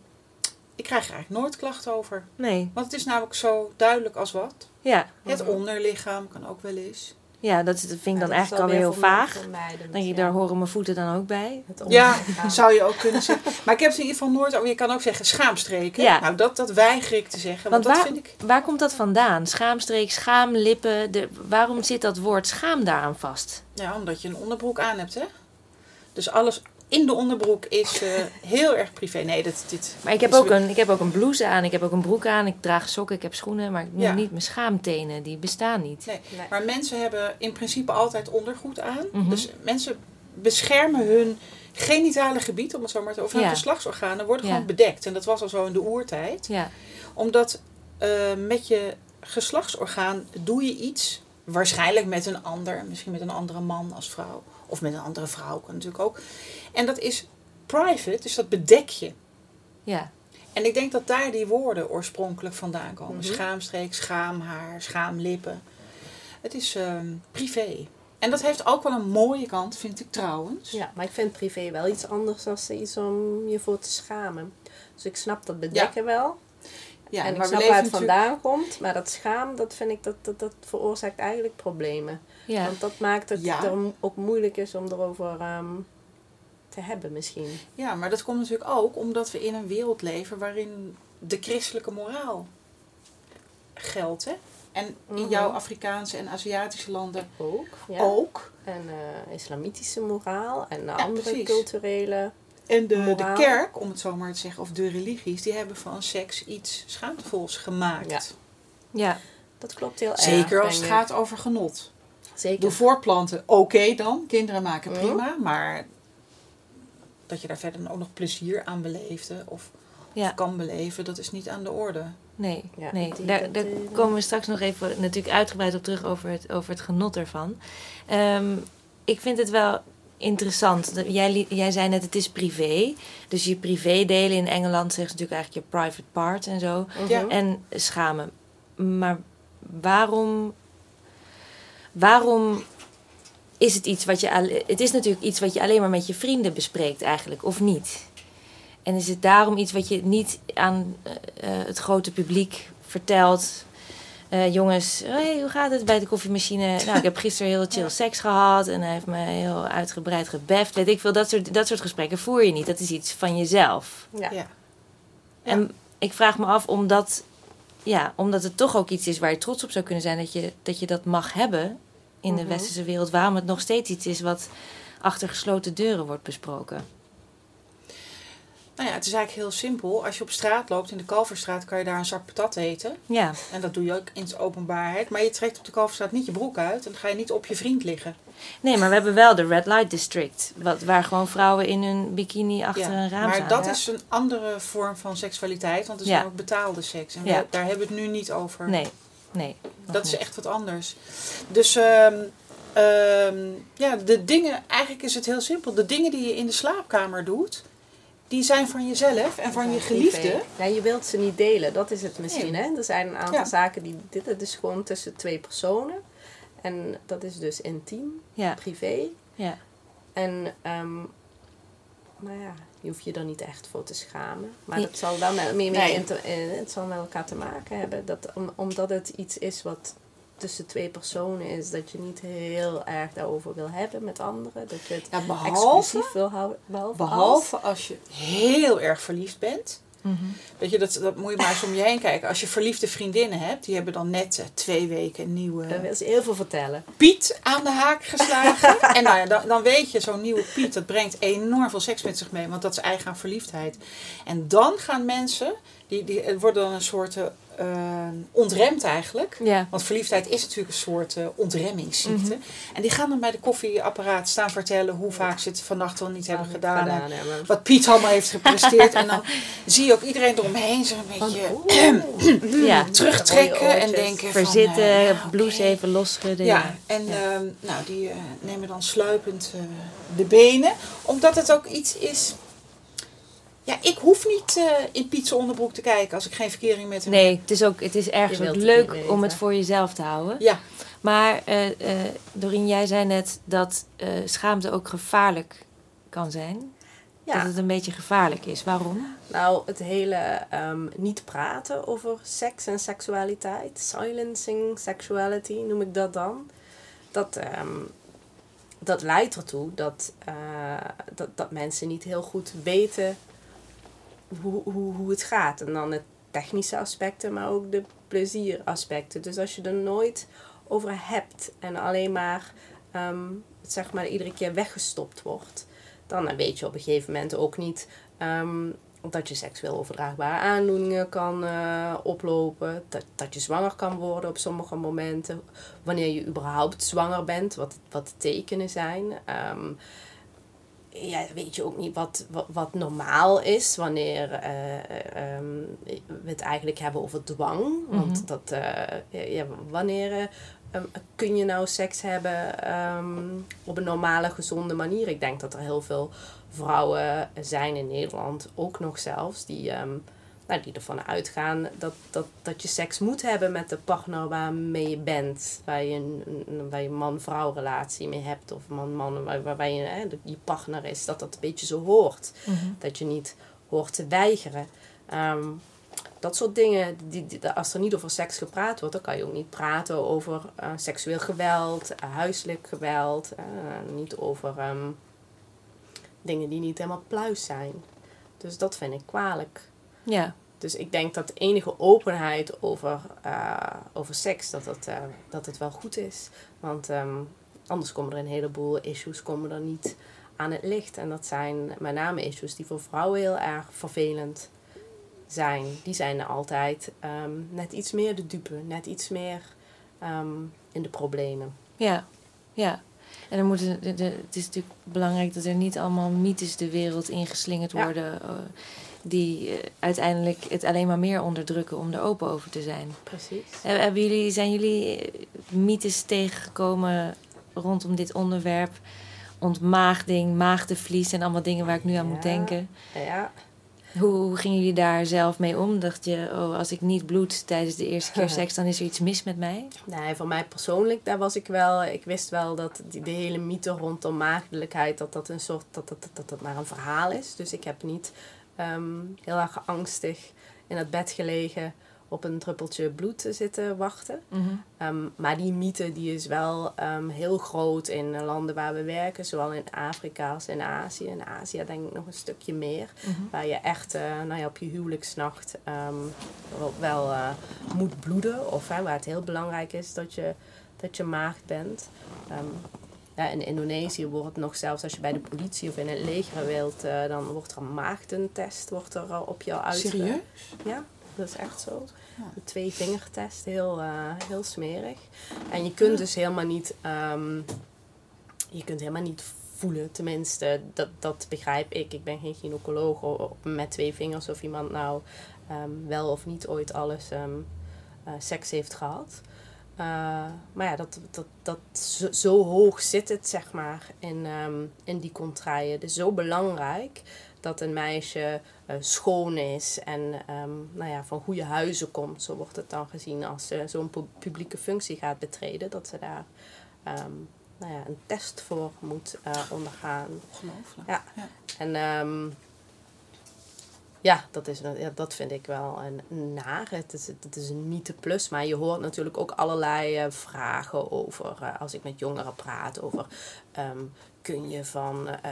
Speaker 2: ik krijg er eigenlijk nooit klachten over.
Speaker 1: Nee.
Speaker 2: Want het is namelijk zo duidelijk als wat.
Speaker 1: Ja.
Speaker 2: Het onderlichaam kan ook wel eens.
Speaker 1: Ja, dat, dat vind ik dan
Speaker 3: Ja,
Speaker 1: eigenlijk alweer heel vaag.
Speaker 3: voor mij de-
Speaker 1: Dan je,
Speaker 3: ja,
Speaker 1: daar horen mijn voeten dan ook bij.
Speaker 3: het
Speaker 2: Ja, zou je ook kunnen zeggen. Maar ik heb het in ieder geval nooit over. Je kan ook zeggen schaamstreken.
Speaker 1: Ja.
Speaker 2: Nou, dat, dat weiger ik te zeggen. Want,
Speaker 1: Want
Speaker 2: dat
Speaker 1: waar,
Speaker 2: vind ik.
Speaker 1: waar komt dat vandaan? Schaamstreek, schaamlippen. De, waarom zit dat woord schaam daaraan vast?
Speaker 2: Ja, omdat je een onderbroek aan hebt, hè? Dus alles in de onderbroek is eh, heel erg privé. Nee, dat, dit.
Speaker 1: Maar ik heb,
Speaker 2: is
Speaker 1: ook
Speaker 2: weer-
Speaker 1: een, ik heb ook een blouse aan, ik heb ook een broek aan, ik draag sokken, ik heb schoenen, maar ik noem
Speaker 2: Ja.
Speaker 1: niet mijn schaamtenen, die bestaan niet.
Speaker 2: Nee.
Speaker 3: Nee.
Speaker 2: Maar mensen hebben in principe altijd ondergoed aan.
Speaker 1: Mhm.
Speaker 2: Dus mensen beschermen hun genitale gebied, om het zo maar te over hun
Speaker 1: Ja.
Speaker 2: geslachtsorganen, worden
Speaker 1: Ja.
Speaker 2: gewoon bedekt. En dat was al zo in de oertijd.
Speaker 1: Ja,
Speaker 2: Omdat eh, met je geslachtsorgaan doe je iets, waarschijnlijk met een ander, misschien met een andere man als vrouw, of met een andere vrouw kan natuurlijk ook. En dat is private, dus dat bedek je.
Speaker 1: ja,
Speaker 2: En ik denk dat daar die woorden oorspronkelijk vandaan komen.
Speaker 3: Mhm.
Speaker 2: Schaamstreek, schaamhaar, schaamlippen. Het is ehm, privé. En dat heeft ook wel een mooie kant, vind ik trouwens.
Speaker 3: Ja, maar ik vind privé wel iets anders dan iets om je voor te schamen. Dus ik snap dat bedekken wel.
Speaker 2: Ja,
Speaker 3: en ik
Speaker 2: maar
Speaker 3: snap waar het
Speaker 2: natuurlijk-
Speaker 3: vandaan komt. Maar dat schaam, dat vind ik, dat, dat, dat veroorzaakt eigenlijk problemen.
Speaker 1: Ja.
Speaker 3: Want dat maakt het
Speaker 2: Ja.
Speaker 3: er ook moeilijk is om erover ehm, te hebben misschien.
Speaker 2: Ja, maar dat komt natuurlijk ook omdat we in een wereld leven waarin de christelijke moraal geldt. Hè? En in
Speaker 3: Mhm.
Speaker 2: jouw Afrikaanse en Aziatische landen
Speaker 3: Ook. Ja.
Speaker 2: ook.
Speaker 3: En eh, islamitische moraal en
Speaker 2: Ja,
Speaker 3: andere
Speaker 2: precies.
Speaker 3: culturele.
Speaker 2: En de, de kerk, om het zo maar te zeggen, of de religies, die hebben van seks iets schaamtevols gemaakt.
Speaker 3: Ja.
Speaker 1: ja.
Speaker 3: Dat klopt heel erg.
Speaker 2: Zeker als het gaat over genot.
Speaker 3: Zeker.
Speaker 2: De voortplanten, oké dan. Kinderen maken
Speaker 3: Mhm.
Speaker 2: prima. Maar dat je daar verder dan ook nog plezier aan beleefde of
Speaker 1: ja.
Speaker 2: kan beleven, dat is niet aan de orde.
Speaker 1: Nee,
Speaker 3: Ja,
Speaker 1: nee. daar,
Speaker 3: eh,
Speaker 1: komen we straks nog even natuurlijk uitgebreid op terug over het, over het genot ervan. Ehm, ik vind het wel interessant. Jij, jij zei net, het is privé. Dus je privé delen in Engeland zegt natuurlijk eigenlijk je private part en zo.
Speaker 3: Mhm.
Speaker 2: Ja.
Speaker 1: En schamen. Maar waarom... Waarom is het iets wat je... Het is natuurlijk iets wat je alleen maar met je vrienden bespreekt eigenlijk, of niet? En is het daarom iets wat je niet aan eh, eh, het grote publiek vertelt? Eh, jongens, hey, hoe gaat het bij de koffiemachine? <laughs> Nou, ik heb gisteren heel chill seks gehad en hij heeft me heel uitgebreid gebeft. Weet ik veel, dat soort, dat soort gesprekken voer je niet. Dat is iets van jezelf.
Speaker 3: Ja.
Speaker 2: Ja.
Speaker 1: En ik vraag me af, omdat, ja, omdat het toch ook iets is waar je trots op zou kunnen zijn, dat je dat, je dat mag hebben in de
Speaker 3: Mhm.
Speaker 1: westerse wereld, waarom het nog steeds iets is wat achter gesloten deuren wordt besproken.
Speaker 2: Nou ja, het is eigenlijk heel simpel. Als je op straat loopt, in de Kalverstraat, kan je daar een zak patat eten.
Speaker 1: Ja,
Speaker 2: En dat doe je ook in de openbaarheid. Maar je trekt op de Kalverstraat niet je broek uit. En dan ga je niet op je vriend liggen.
Speaker 1: nee, maar we hebben wel de Red Light District, wat, waar gewoon vrouwen in hun bikini achter een raam
Speaker 2: maar
Speaker 1: staan.
Speaker 2: dat
Speaker 3: ja.
Speaker 2: is een andere vorm van seksualiteit. Want
Speaker 1: Ja.
Speaker 2: zijn ook betaalde seks. En we- daar hebben we het nu niet over.
Speaker 1: Nee, nee.
Speaker 2: Dat is echt wat anders. Dus ehm, ehm, ja, de dingen, eigenlijk is het heel simpel. De dingen die je in de slaapkamer doet, die zijn van jezelf en van je geliefde.
Speaker 3: Ja, je wilt ze niet delen, dat is het misschien.
Speaker 2: Nee.
Speaker 3: Hè? Er zijn een aantal
Speaker 2: Ja.
Speaker 3: zaken die. Dit het is gewoon tussen twee personen. En dat is dus intiem,
Speaker 1: Ja,
Speaker 3: privé.
Speaker 1: ja.
Speaker 3: En, ehm nou ja, je hoeft je er niet echt voor te schamen. Maar
Speaker 1: Nee.
Speaker 3: dat zal wel met, meer, meer
Speaker 2: Nee.
Speaker 3: inter- eh, het zal met elkaar te maken hebben. Dat, om, omdat het iets is wat tussen twee personen is, dat je niet heel erg daarover wil hebben met anderen. Dat je het
Speaker 2: Ja, behalve,
Speaker 3: exclusief wil houden. Behalve, als-
Speaker 2: behalve als je heel erg verliefd bent.
Speaker 1: Mhm.
Speaker 2: Weet je, dat, dat moet je maar eens om je heen kijken. Als je verliefde vriendinnen hebt, die hebben dan net eh, twee weken een nieuwe
Speaker 3: Dan wil ze heel veel vertellen.
Speaker 2: Piet aan de haak geslagen. <laughs> en nou ja, dan, dan weet je, zo'n nieuwe Piet, dat brengt enorm veel seks met zich mee. Want dat is eigen aan verliefdheid. En dan gaan mensen, die, die het worden dan een soort eh, eh, ontremd eigenlijk.
Speaker 1: Ja.
Speaker 2: Want verliefdheid is natuurlijk een soort eh, ontremmingsziekte. En die gaan dan bij de koffieapparaat staan vertellen hoe vaak ze het vannacht al niet hebben gedaan. en
Speaker 3: hebben.
Speaker 2: Wat Piet allemaal heeft gepresteerd. en dan <laughs> zie je ook iedereen eromheen zo een beetje <clears throat>
Speaker 1: ja.
Speaker 2: terugtrekken en denken van...
Speaker 1: Verzitten,
Speaker 2: eh,
Speaker 1: blouse even losschudden.
Speaker 2: Ja, en ehm, nou, die eh, nemen dan sluipend de benen. Omdat het ook iets is... Ja, ik hoef niet eh, in Pietse onderbroek te kijken als ik geen verkering met hem
Speaker 1: Nee, het is ook het is ergens ook
Speaker 3: het
Speaker 1: leuk om het voor jezelf te houden.
Speaker 2: Ja,
Speaker 1: Maar eh eh Doreen, jij zei net dat eh, schaamte ook gevaarlijk kan zijn. Dat
Speaker 3: Ja,
Speaker 1: het een beetje gevaarlijk is. Waarom?
Speaker 3: nou het hele ehm, niet praten over seks en seksualiteit, silencing sexuality noem ik dat dan. Dat, ehm, dat leidt ertoe dat, eh, dat, dat mensen niet heel goed weten hoe, hoe, hoe het gaat. En dan de technische aspecten, maar ook de plezieraspecten. Dus als je er nooit over hebt en alleen maar, ehm, zeg maar iedere keer weggestopt wordt, dan weet je op een gegeven moment ook niet ehm, dat je seksueel overdraagbare aandoeningen kan eh, oplopen, dat, dat je zwanger kan worden op sommige momenten, wanneer je überhaupt zwanger bent, wat, wat de tekenen zijn. Ehm, ja, weet je ook niet wat, wat, wat normaal is wanneer eh, eh, ehm, we het eigenlijk hebben over dwang. Want
Speaker 1: Mhm.
Speaker 3: dat, eh, ja, wanneer eh, ehm, kun je nou seks hebben ehm, op een normale, gezonde manier? Ik denk dat er heel veel vrouwen zijn in Nederland, ook nog zelfs, die nou, die ervan uitgaan dat, dat, dat je seks moet hebben met de partner waarmee je bent. Waar je een, waar je man-vrouw relatie mee hebt. Of man-man, waar, waarbij je hè, je partner is. Dat dat een beetje zo hoort. Dat je niet hoort te weigeren. Ehm, dat soort dingen, die, die- als er niet over seks gepraat wordt, dan kan je ook niet praten over eh, seksueel geweld, eh, huiselijk geweld. eh, niet over ehm, dingen die niet helemaal pluis zijn. Dus dat vind ik kwalijk.
Speaker 1: Ja.
Speaker 3: Dus ik denk dat enige openheid over, eh, over seks, dat het, eh, dat het wel goed is. Want ehm, anders komen er een heleboel issues komen er niet aan het licht. En dat zijn met name issues die voor vrouwen heel erg vervelend zijn. Die zijn er altijd ehm, net iets meer de dupe, net iets meer ehm, in de problemen.
Speaker 1: Ja, ja. En er moeten, de, de- het is natuurlijk belangrijk dat er niet allemaal mythes de wereld ingeslingerd worden. eh, die eh, uiteindelijk het alleen maar meer onderdrukken om er open over te zijn.
Speaker 3: Precies.
Speaker 1: Heb- Hebben jullie, zijn jullie eh, mythes tegengekomen rondom dit onderwerp? Ontmaagding, maagdenvlies en allemaal dingen waar ik nu aan moet denken.
Speaker 3: Ja,
Speaker 1: Hoe, hoe gingen jullie daar zelf mee om? Dacht je, oh, als ik niet bloed tijdens de eerste keer <laughs> seks, dan is er iets mis met mij?
Speaker 3: Nee, voor mij persoonlijk, daar was ik wel. Ik wist wel dat die, de hele mythe rondom maagdelijkheid, dat dat een soort, dat dat, dat, dat maar een verhaal is. Dus ik heb niet ehm, heel erg angstig in het bed gelegen op een druppeltje bloed zitten wachten. Ehm, maar die mythe die is wel ehm, heel groot in landen waar we werken, zowel in Afrika als in Azië. In Azië denk ik nog een stukje meer. Waar je echt eh, nou ja, op je huwelijksnacht wel, wel eh, moet bloeden. Of hè, waar het heel belangrijk is dat je, dat je maagd bent. Ja, in Indonesië wordt nog zelfs als je bij de politie of in het leger wilt, eh, dan wordt er een maagdentest wordt er, op jou uit.
Speaker 2: Serieus?
Speaker 3: Ja, dat is echt zo. Een twee-vingertest, heel, eh, heel smerig. En je kunt dus helemaal niet, ehm, je kunt helemaal niet voelen, tenminste, dat, dat begrijp ik. Ik ben geen gynaecoloog met twee vingers of iemand nou ehm, wel of niet ooit alles ehm, eh, seks heeft gehad. Eh, maar ja, dat, dat, dat zo, zo hoog zit het, zeg maar, in, ehm, in die contraien. Het is zo belangrijk dat een meisje eh, schoon is en ehm, nou ja, van goede huizen komt. Zo wordt het dan gezien als ze zo'n pu- publieke functie gaat betreden. Dat ze daar ehm, nou ja, een test voor moet eh, ondergaan.
Speaker 2: Ongelooflijk.
Speaker 3: Ja.
Speaker 2: Ja.
Speaker 3: En ja, dat, is, ja, dat vind ik wel een naar. Het is, het is een mythe plus. Maar je hoort natuurlijk ook allerlei eh, vragen over, eh, als ik met jongeren praat, over ehm, kun je van eh,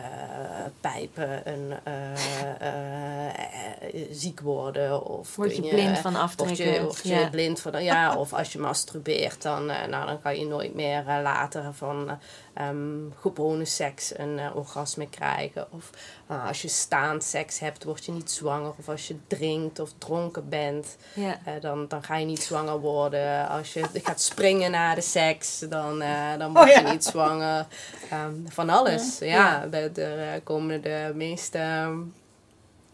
Speaker 3: pijpen een, eh, eh, ziek worden? Of
Speaker 1: Word
Speaker 3: kun
Speaker 1: je blind van aftrekken?
Speaker 3: je, of je
Speaker 1: ja.
Speaker 3: blind van, ja, of als je masturbeert, dan, nou, dan kan je nooit meer later van ehm, gewone seks een orgasme krijgen. Of eh, als je staand seks hebt, word je niet zwanger. Of als je drinkt of dronken bent,
Speaker 1: Ja.
Speaker 3: dan, dan ga je niet zwanger worden. Als je gaat springen na de seks, dan, dan word
Speaker 2: Oh,
Speaker 3: je
Speaker 2: ja.
Speaker 3: niet zwanger. Ehm, van alles. Ja, de- er eh, komen de meeste ehm,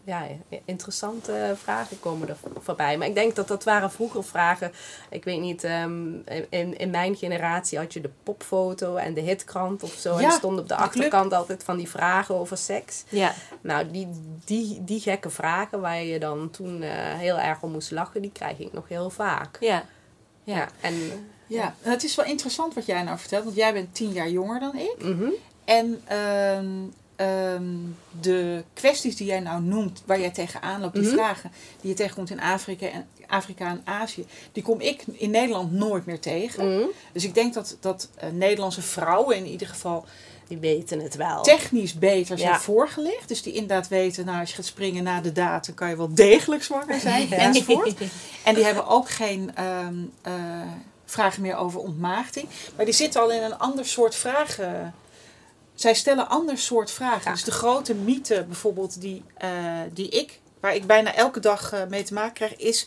Speaker 3: ja, interessante vragen komen er voorbij. Maar ik denk dat dat waren vroeger vragen. Ik weet niet, ehm, in, in mijn generatie had je de popfoto en de hitkrant of zo. en
Speaker 2: Ja,
Speaker 3: er stonden op de
Speaker 2: de club.
Speaker 3: achterkant altijd van die vragen over seks.
Speaker 1: ja.
Speaker 3: Nou, die, die, die gekke vragen waar je dan toen eh, heel erg om moest lachen, die krijg ik nog heel vaak.
Speaker 1: Ja.
Speaker 3: Ja,
Speaker 1: Ja.
Speaker 3: en
Speaker 2: Ja, het is wel interessant wat jij nou vertelt, want jij bent tien jaar jonger dan ik.
Speaker 3: mhm,
Speaker 2: En ehm, ehm, de kwesties die jij nou noemt, waar jij tegenaan loopt, die
Speaker 3: Mhm.
Speaker 2: vragen die je tegenkomt in Afrika en, Afrika en Azië, die kom ik in Nederland nooit meer tegen.
Speaker 3: mhm,
Speaker 2: Dus ik denk dat, dat eh, Nederlandse vrouwen in ieder geval
Speaker 3: die weten het wel.
Speaker 2: technisch beter zijn
Speaker 3: Ja.
Speaker 2: voorgelegd. Dus die inderdaad weten, nou als je gaat springen na de daad, dan kan je wel degelijk zwanger zijn <laughs>
Speaker 3: Ja.
Speaker 2: enzovoort. En die hebben ook geen ehm, eh, vragen meer over ontmaagding. Maar die zitten al in een ander soort vragen. Zij stellen ander soort vragen.
Speaker 3: Ja.
Speaker 2: Dus de grote mythe bijvoorbeeld die, eh, die ik, waar ik bijna elke dag eh, mee te maken krijg, is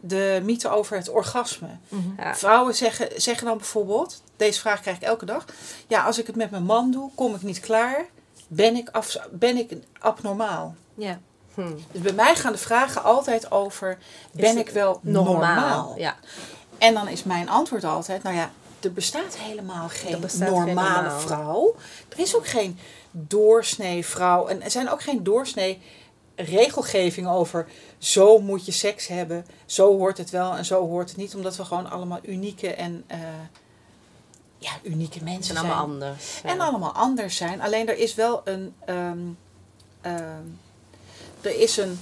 Speaker 2: de mythe over het orgasme.
Speaker 3: Ja.
Speaker 2: Vrouwen zeggen, zeggen dan bijvoorbeeld, deze vraag krijg ik elke dag. Ja, als ik het met mijn man doe, kom ik niet klaar. Ben ik, af, ben ik abnormaal?
Speaker 1: Ja.
Speaker 3: Hm.
Speaker 2: Dus bij mij gaan de vragen altijd over, ben ik wel
Speaker 3: Normaal.
Speaker 2: normaal?
Speaker 3: Ja.
Speaker 2: En dan is mijn antwoord altijd, nou ja, er bestaat helemaal geen
Speaker 3: bestaat
Speaker 2: normale vrouw. Er is ook geen doorsnee vrouw. En er zijn ook geen doorsnee regelgeving over zo moet je seks hebben, zo hoort het wel en zo hoort het niet, omdat we gewoon allemaal unieke en eh, ja, unieke mensen
Speaker 3: En
Speaker 2: zijn.
Speaker 3: allemaal anders.
Speaker 2: En allemaal anders zijn. Alleen er is wel een. ehm, ehm, er is een.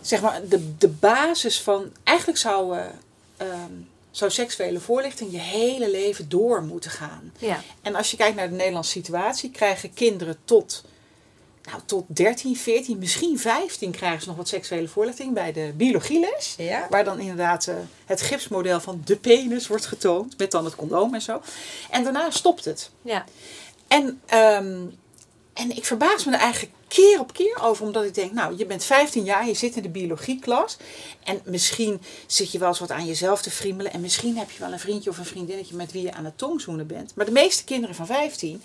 Speaker 2: Zeg maar, de, de basis van. Eigenlijk zou, eh, ehm, zou seksuele voorlichting je hele leven door moeten gaan.
Speaker 1: Ja.
Speaker 2: En als je kijkt naar de Nederlandse situatie, krijgen kinderen tot. Nou, tot 13, 14, misschien 15 krijgen ze nog wat seksuele voorlichting bij de biologieles.
Speaker 3: Ja?
Speaker 2: Waar dan inderdaad eh, het gipsmodel van de penis wordt getoond. Met dan het condoom en zo. En daarna stopt het.
Speaker 1: Ja.
Speaker 2: En, ehm, en ik verbaas me er eigenlijk keer op keer over. Omdat ik denk, nou, je bent 15 jaar, je zit in de biologieklas. En misschien zit je wel eens wat aan jezelf te friemelen. En misschien heb je wel een vriendje of een vriendinnetje met wie je aan het tongzoenen bent. Maar de meeste kinderen van 15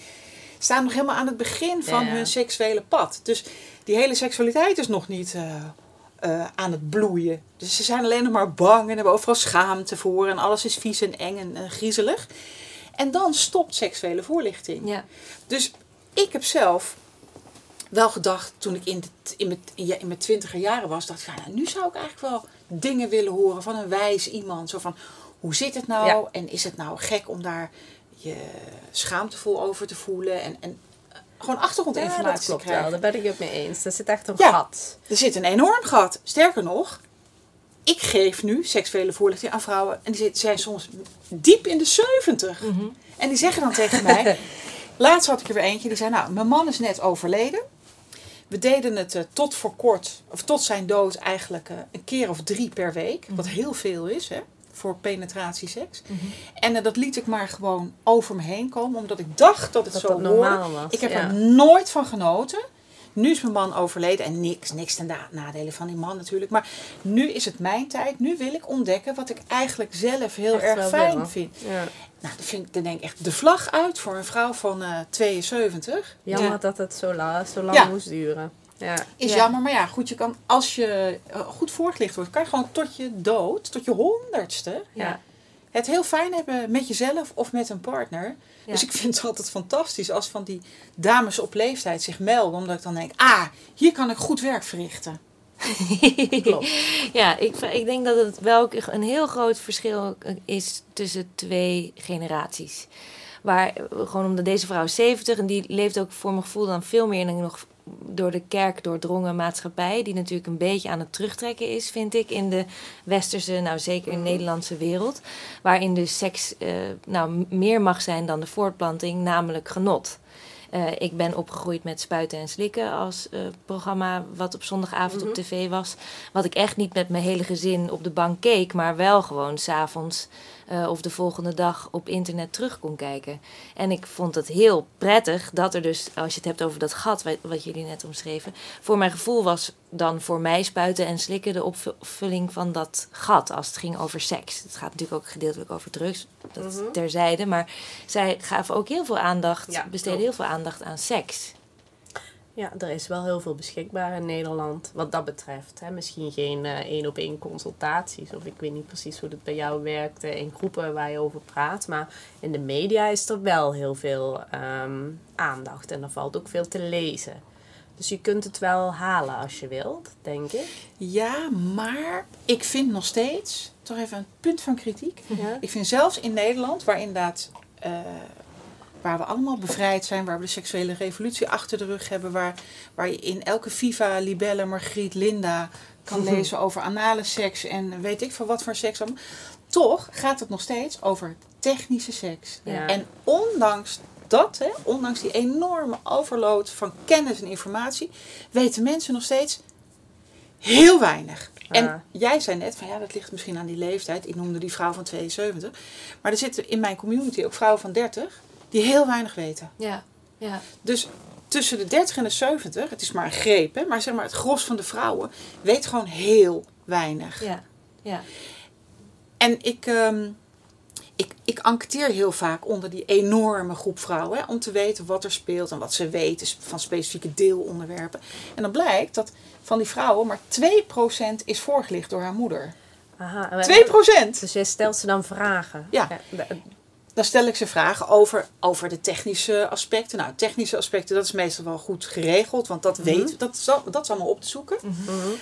Speaker 2: staan nog helemaal aan het begin van
Speaker 3: Ja.
Speaker 2: hun seksuele pad. Dus die hele seksualiteit is nog niet eh, eh, aan het bloeien. Dus ze zijn alleen nog maar bang en hebben overal schaamte voor. En alles is vies en eng en, en griezelig. En dan stopt seksuele voorlichting.
Speaker 1: Ja.
Speaker 2: Dus ik heb zelf wel gedacht, toen ik in, de, in, mijn, in, ja, in mijn twintiger jaren was, dacht ik, ja, nou, nu zou ik eigenlijk wel dingen willen horen van een wijs iemand. Zo van, hoe zit het nou?
Speaker 3: Ja.
Speaker 2: En is het nou gek om daar je schaamtevol over te voelen? En, en eh, gewoon
Speaker 3: Ja, dat
Speaker 2: achtergrondinformatie
Speaker 3: klopt
Speaker 2: te krijgen.
Speaker 3: wel. Daar ben ik het mee eens. Er zit echt een
Speaker 2: Ja.
Speaker 3: gat.
Speaker 2: Er zit een enorm gat. Sterker nog, ik geef nu seksuele voorlichting aan vrouwen. En die zijn soms diep in de 70. En die zeggen dan tegen mij... <laughs> Laatst had ik er weer eentje die zei... Nou, mijn man is net overleden. We deden het eh, tot voor kort, of tot zijn dood eigenlijk eh, een keer of drie per week. Wat heel veel is, hè, voor penetratieseks. En eh, dat liet ik maar gewoon over me heen komen, omdat ik dacht dat het
Speaker 3: Dat
Speaker 2: zo
Speaker 3: dat
Speaker 2: hoorde.
Speaker 3: normaal was,
Speaker 2: Ik heb
Speaker 3: ja.
Speaker 2: er nooit van genoten. Nu is mijn man overleden en niks, niks ten na- nadelen van die man natuurlijk. Maar nu is het mijn tijd. Nu wil ik ontdekken wat ik eigenlijk zelf heel
Speaker 3: Echt
Speaker 2: erg fijn
Speaker 3: willen.
Speaker 2: vind.
Speaker 3: Ja.
Speaker 2: Nou, dan, vind ik, dan denk ik echt de vlag uit voor een vrouw van eh 72.
Speaker 3: Jammer
Speaker 2: Ja.
Speaker 3: dat het zo, la, zo lang
Speaker 2: Ja.
Speaker 3: moest duren. Ja.
Speaker 2: Is
Speaker 1: Ja.
Speaker 2: jammer, maar ja, goed, je kan als je eh, goed voorgelicht wordt, kan je gewoon tot je dood, tot je honderdste,
Speaker 1: Ja.
Speaker 2: Het heel fijn hebben met jezelf of met een partner.
Speaker 1: Ja.
Speaker 2: Dus ik vind het altijd fantastisch als van die dames op leeftijd zich melden, omdat ik dan denk, ah, hier kan ik goed werk verrichten. <laughs>
Speaker 3: Klopt.
Speaker 1: Ja, ik, ik denk dat het wel een heel groot verschil is tussen twee generaties. Waar, eh, gewoon omdat deze vrouw is 70 en die leeft ook voor mijn gevoel dan veel meer een nog door de kerk doordrongen maatschappij. Die natuurlijk een beetje aan het terugtrekken is, vind ik, in de westerse, nou zeker in de Nederlandse wereld. Waarin de seks eh, nou, meer mag zijn dan de voortplanting, namelijk genot. Eh, ik ben opgegroeid met Spuiten en Slikken als eh, programma wat op zondagavond op tv was. Wat ik echt niet met mijn hele gezin op de bank keek, maar wel gewoon s'avonds eh of de volgende dag op internet terug kon kijken. En ik vond het heel prettig dat er dus, als je het hebt over dat gat wat, wat jullie net omschreven, voor mijn gevoel was dan voor mij Spuiten en Slikken de opvulling van dat gat als het ging over seks. Het gaat natuurlijk ook gedeeltelijk over drugs, dat terzijde, maar zij gaven ook heel veel aandacht,
Speaker 3: Ja,
Speaker 1: besteden heel veel aandacht aan seks.
Speaker 3: Ja, er is wel heel veel beschikbaar in Nederland wat dat betreft. Hè. Misschien geen eh, één op één consultaties. Of ik weet niet precies hoe dat bij jou werkt eh, in groepen waar je over praat. Maar in de media is er wel heel veel ehm, aandacht. En er valt ook veel te lezen. Dus je kunt het wel halen als je wilt, denk ik.
Speaker 2: Ja, maar ik vind nog steeds, toch even een punt van kritiek.
Speaker 3: Ja.
Speaker 2: Ik vind zelfs in Nederland, waar inderdaad, eh, waar we allemaal bevrijd zijn, waar we de seksuele revolutie achter de rug hebben, waar, waar je in elke Viva, Libelle, Margriet, Linda kan lezen over anale seks en weet ik veel wat voor seks. Toch gaat het nog steeds over technische seks.
Speaker 3: Ja.
Speaker 2: En ondanks dat, hè, ondanks die enorme overload van kennis en informatie, weten mensen nog steeds heel weinig. En jij zei net van ja, dat ligt misschien aan die leeftijd. Ik noemde die vrouw van 72. Maar er zitten in mijn community ook vrouwen van 30 die heel weinig weten.
Speaker 1: Ja, ja.
Speaker 2: Dus tussen de 30 en de 70, het is maar een greep, hè, maar zeg maar het gros van de vrouwen weet gewoon heel weinig.
Speaker 1: Ja, ja.
Speaker 2: En ik, ehm, ik, ik enquêteer heel vaak onder die enorme groep vrouwen. Hè, om te weten wat er speelt en wat ze weten van specifieke deelonderwerpen. En dan blijkt dat van die vrouwen maar 2% is voorgelicht door haar moeder.
Speaker 3: Aha. en-
Speaker 2: 2%!
Speaker 3: Dus jij stelt ze dan vragen.
Speaker 2: Ja. Dan stel ik ze vragen over, over de technische aspecten. Nou, technische aspecten, dat is meestal wel goed geregeld, want dat weet, dat, is, dat is allemaal op te zoeken.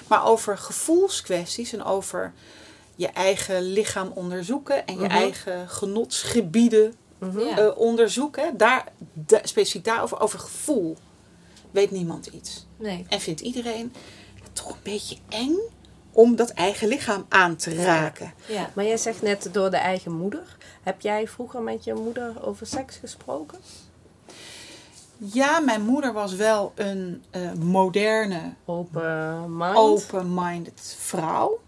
Speaker 2: Maar over gevoelskwesties en over je eigen lichaam onderzoeken en je eigen genotsgebieden eh, onderzoeken, daar, da- specifiek daarover, over gevoel, weet niemand iets.
Speaker 1: Nee.
Speaker 2: En vindt iedereen het toch een beetje eng om dat eigen lichaam aan te raken.
Speaker 1: Ja.
Speaker 3: Maar jij zegt net door de eigen moeder. Heb jij vroeger met je moeder over seks gesproken?
Speaker 2: Ja, mijn moeder was wel een eh, moderne,
Speaker 3: Open mind?
Speaker 2: open-minded vrouw.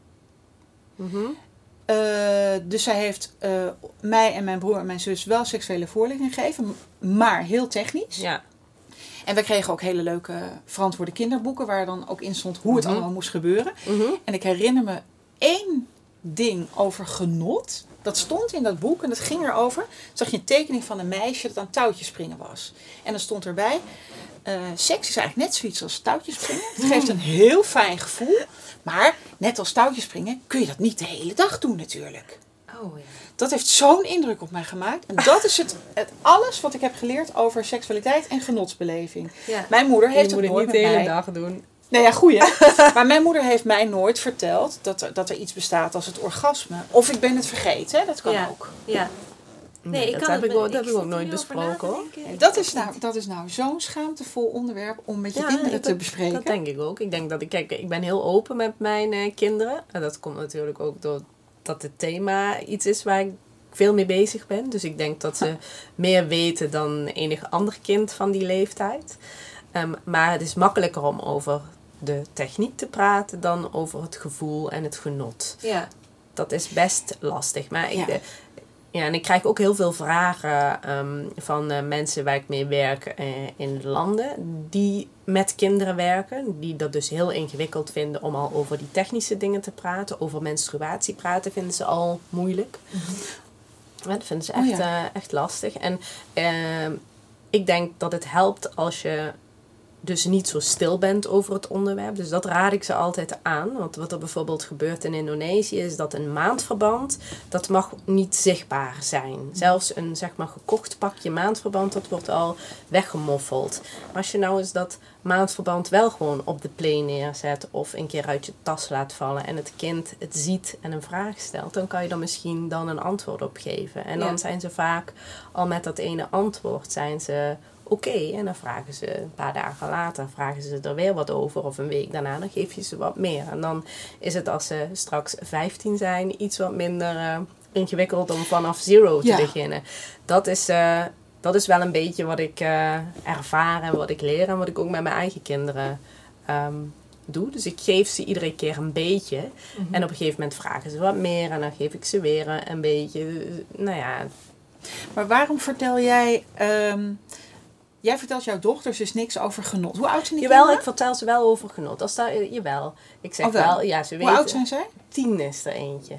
Speaker 3: Mhm.
Speaker 2: Eh, dus zij heeft eh, mij en mijn broer en mijn zus wel seksuele voorlichting gegeven, maar heel technisch.
Speaker 3: Ja.
Speaker 2: En we kregen ook hele leuke verantwoorde kinderboeken waar dan ook in stond hoe het
Speaker 3: Mhm.
Speaker 2: allemaal moest gebeuren.
Speaker 3: Mhm.
Speaker 2: En ik herinner me één ding over genot. Dat stond in dat boek en dat ging erover. Zag je een tekening van een meisje dat aan touwtjes springen was. En dan stond erbij. eh, seks is eigenlijk net zoiets als touwtjes springen. Het geeft een heel fijn gevoel. Maar net als touwtjes springen kun je dat niet de hele dag doen natuurlijk.
Speaker 1: Oh ja.
Speaker 2: Dat heeft zo'n indruk op mij gemaakt. En dat is het, het alles wat ik heb geleerd over seksualiteit en genotsbeleving.
Speaker 1: Ja.
Speaker 2: Mijn moeder heeft het nooit
Speaker 3: niet de hele
Speaker 2: mij
Speaker 3: dag doen.
Speaker 2: Nee, ja, goeie. <laughs> maar mijn moeder heeft mij nooit verteld dat er, dat er iets bestaat als het orgasme. Of ik ben het vergeten, hè? dat kan
Speaker 1: ja.
Speaker 2: ook.
Speaker 1: Ja. Nee, ik
Speaker 3: dat
Speaker 1: kan
Speaker 3: heb
Speaker 1: het
Speaker 3: ik dat heb ik ook nooit besproken, hoor.
Speaker 2: dat is nou, dat is nou zo'n schaamtevol onderwerp om met je kinderen
Speaker 3: dat-
Speaker 2: te bespreken.
Speaker 3: Dat denk ik ook. Ik denk dat ik, kijk, ik ben heel open met mijn eh, kinderen. En dat komt natuurlijk ook door dat het thema iets is waar ik veel mee bezig ben. Dus ik denk dat ze meer weten dan enig ander kind van die leeftijd. Ehm, maar het is makkelijker om over de techniek te praten dan over het gevoel en het genot.
Speaker 1: Ja.
Speaker 3: Dat is best lastig. Maar ik,
Speaker 2: Ja.
Speaker 3: eh, ja, en ik krijg ook heel veel vragen ehm, van eh, mensen waar ik mee werk eh, in landen die met kinderen werken. Die dat dus heel ingewikkeld vinden om al over die technische dingen te praten. Over menstruatie praten vinden ze al moeilijk. Ja, dat vinden ze
Speaker 2: Oh
Speaker 3: echt,
Speaker 2: ja.
Speaker 3: eh, echt lastig. En ehm, ik denk dat het helpt als je dus niet zo stil bent over het onderwerp. Dus dat raad ik ze altijd aan. Want wat er bijvoorbeeld gebeurt in Indonesië is dat een maandverband, dat mag niet zichtbaar zijn. Zelfs een zeg maar gekocht pakje maandverband, dat wordt al weggemoffeld. Maar als je nou eens dat maandverband wel gewoon op de play neerzet of een keer uit je tas laat vallen en het kind het ziet en een vraag stelt, dan kan je er misschien dan een antwoord op geven. En dan
Speaker 1: Ja.
Speaker 3: zijn ze vaak al met dat ene antwoord zijn ze oké. En dan vragen ze een paar dagen later, vragen ze er weer wat over. Of een week daarna, dan geef je ze wat meer. En dan is het als ze straks 15 zijn, iets wat minder eh, ingewikkeld om vanaf zero te
Speaker 2: Ja.
Speaker 3: beginnen. Dat is, eh, dat is wel een beetje wat ik eh, ervaar en wat ik leer. En wat ik ook met mijn eigen kinderen ehm, doe. Dus ik geef ze iedere keer een beetje. En op een gegeven moment vragen ze wat meer. En dan geef ik ze weer een- een beetje. Nou ja,
Speaker 2: Maar waarom vertel jij... ehm, jij vertelt jouw dochters dus niks over genot. Hoe oud zijn die
Speaker 3: Jawel, ik
Speaker 2: kinderen?
Speaker 3: vertel ze wel over genot. Als daar, jawel. Ik zeg
Speaker 2: Oh, wel.
Speaker 3: wel, ja, ze
Speaker 2: Hoe
Speaker 3: weten.
Speaker 2: oud zijn zij?
Speaker 3: Tien is er eentje.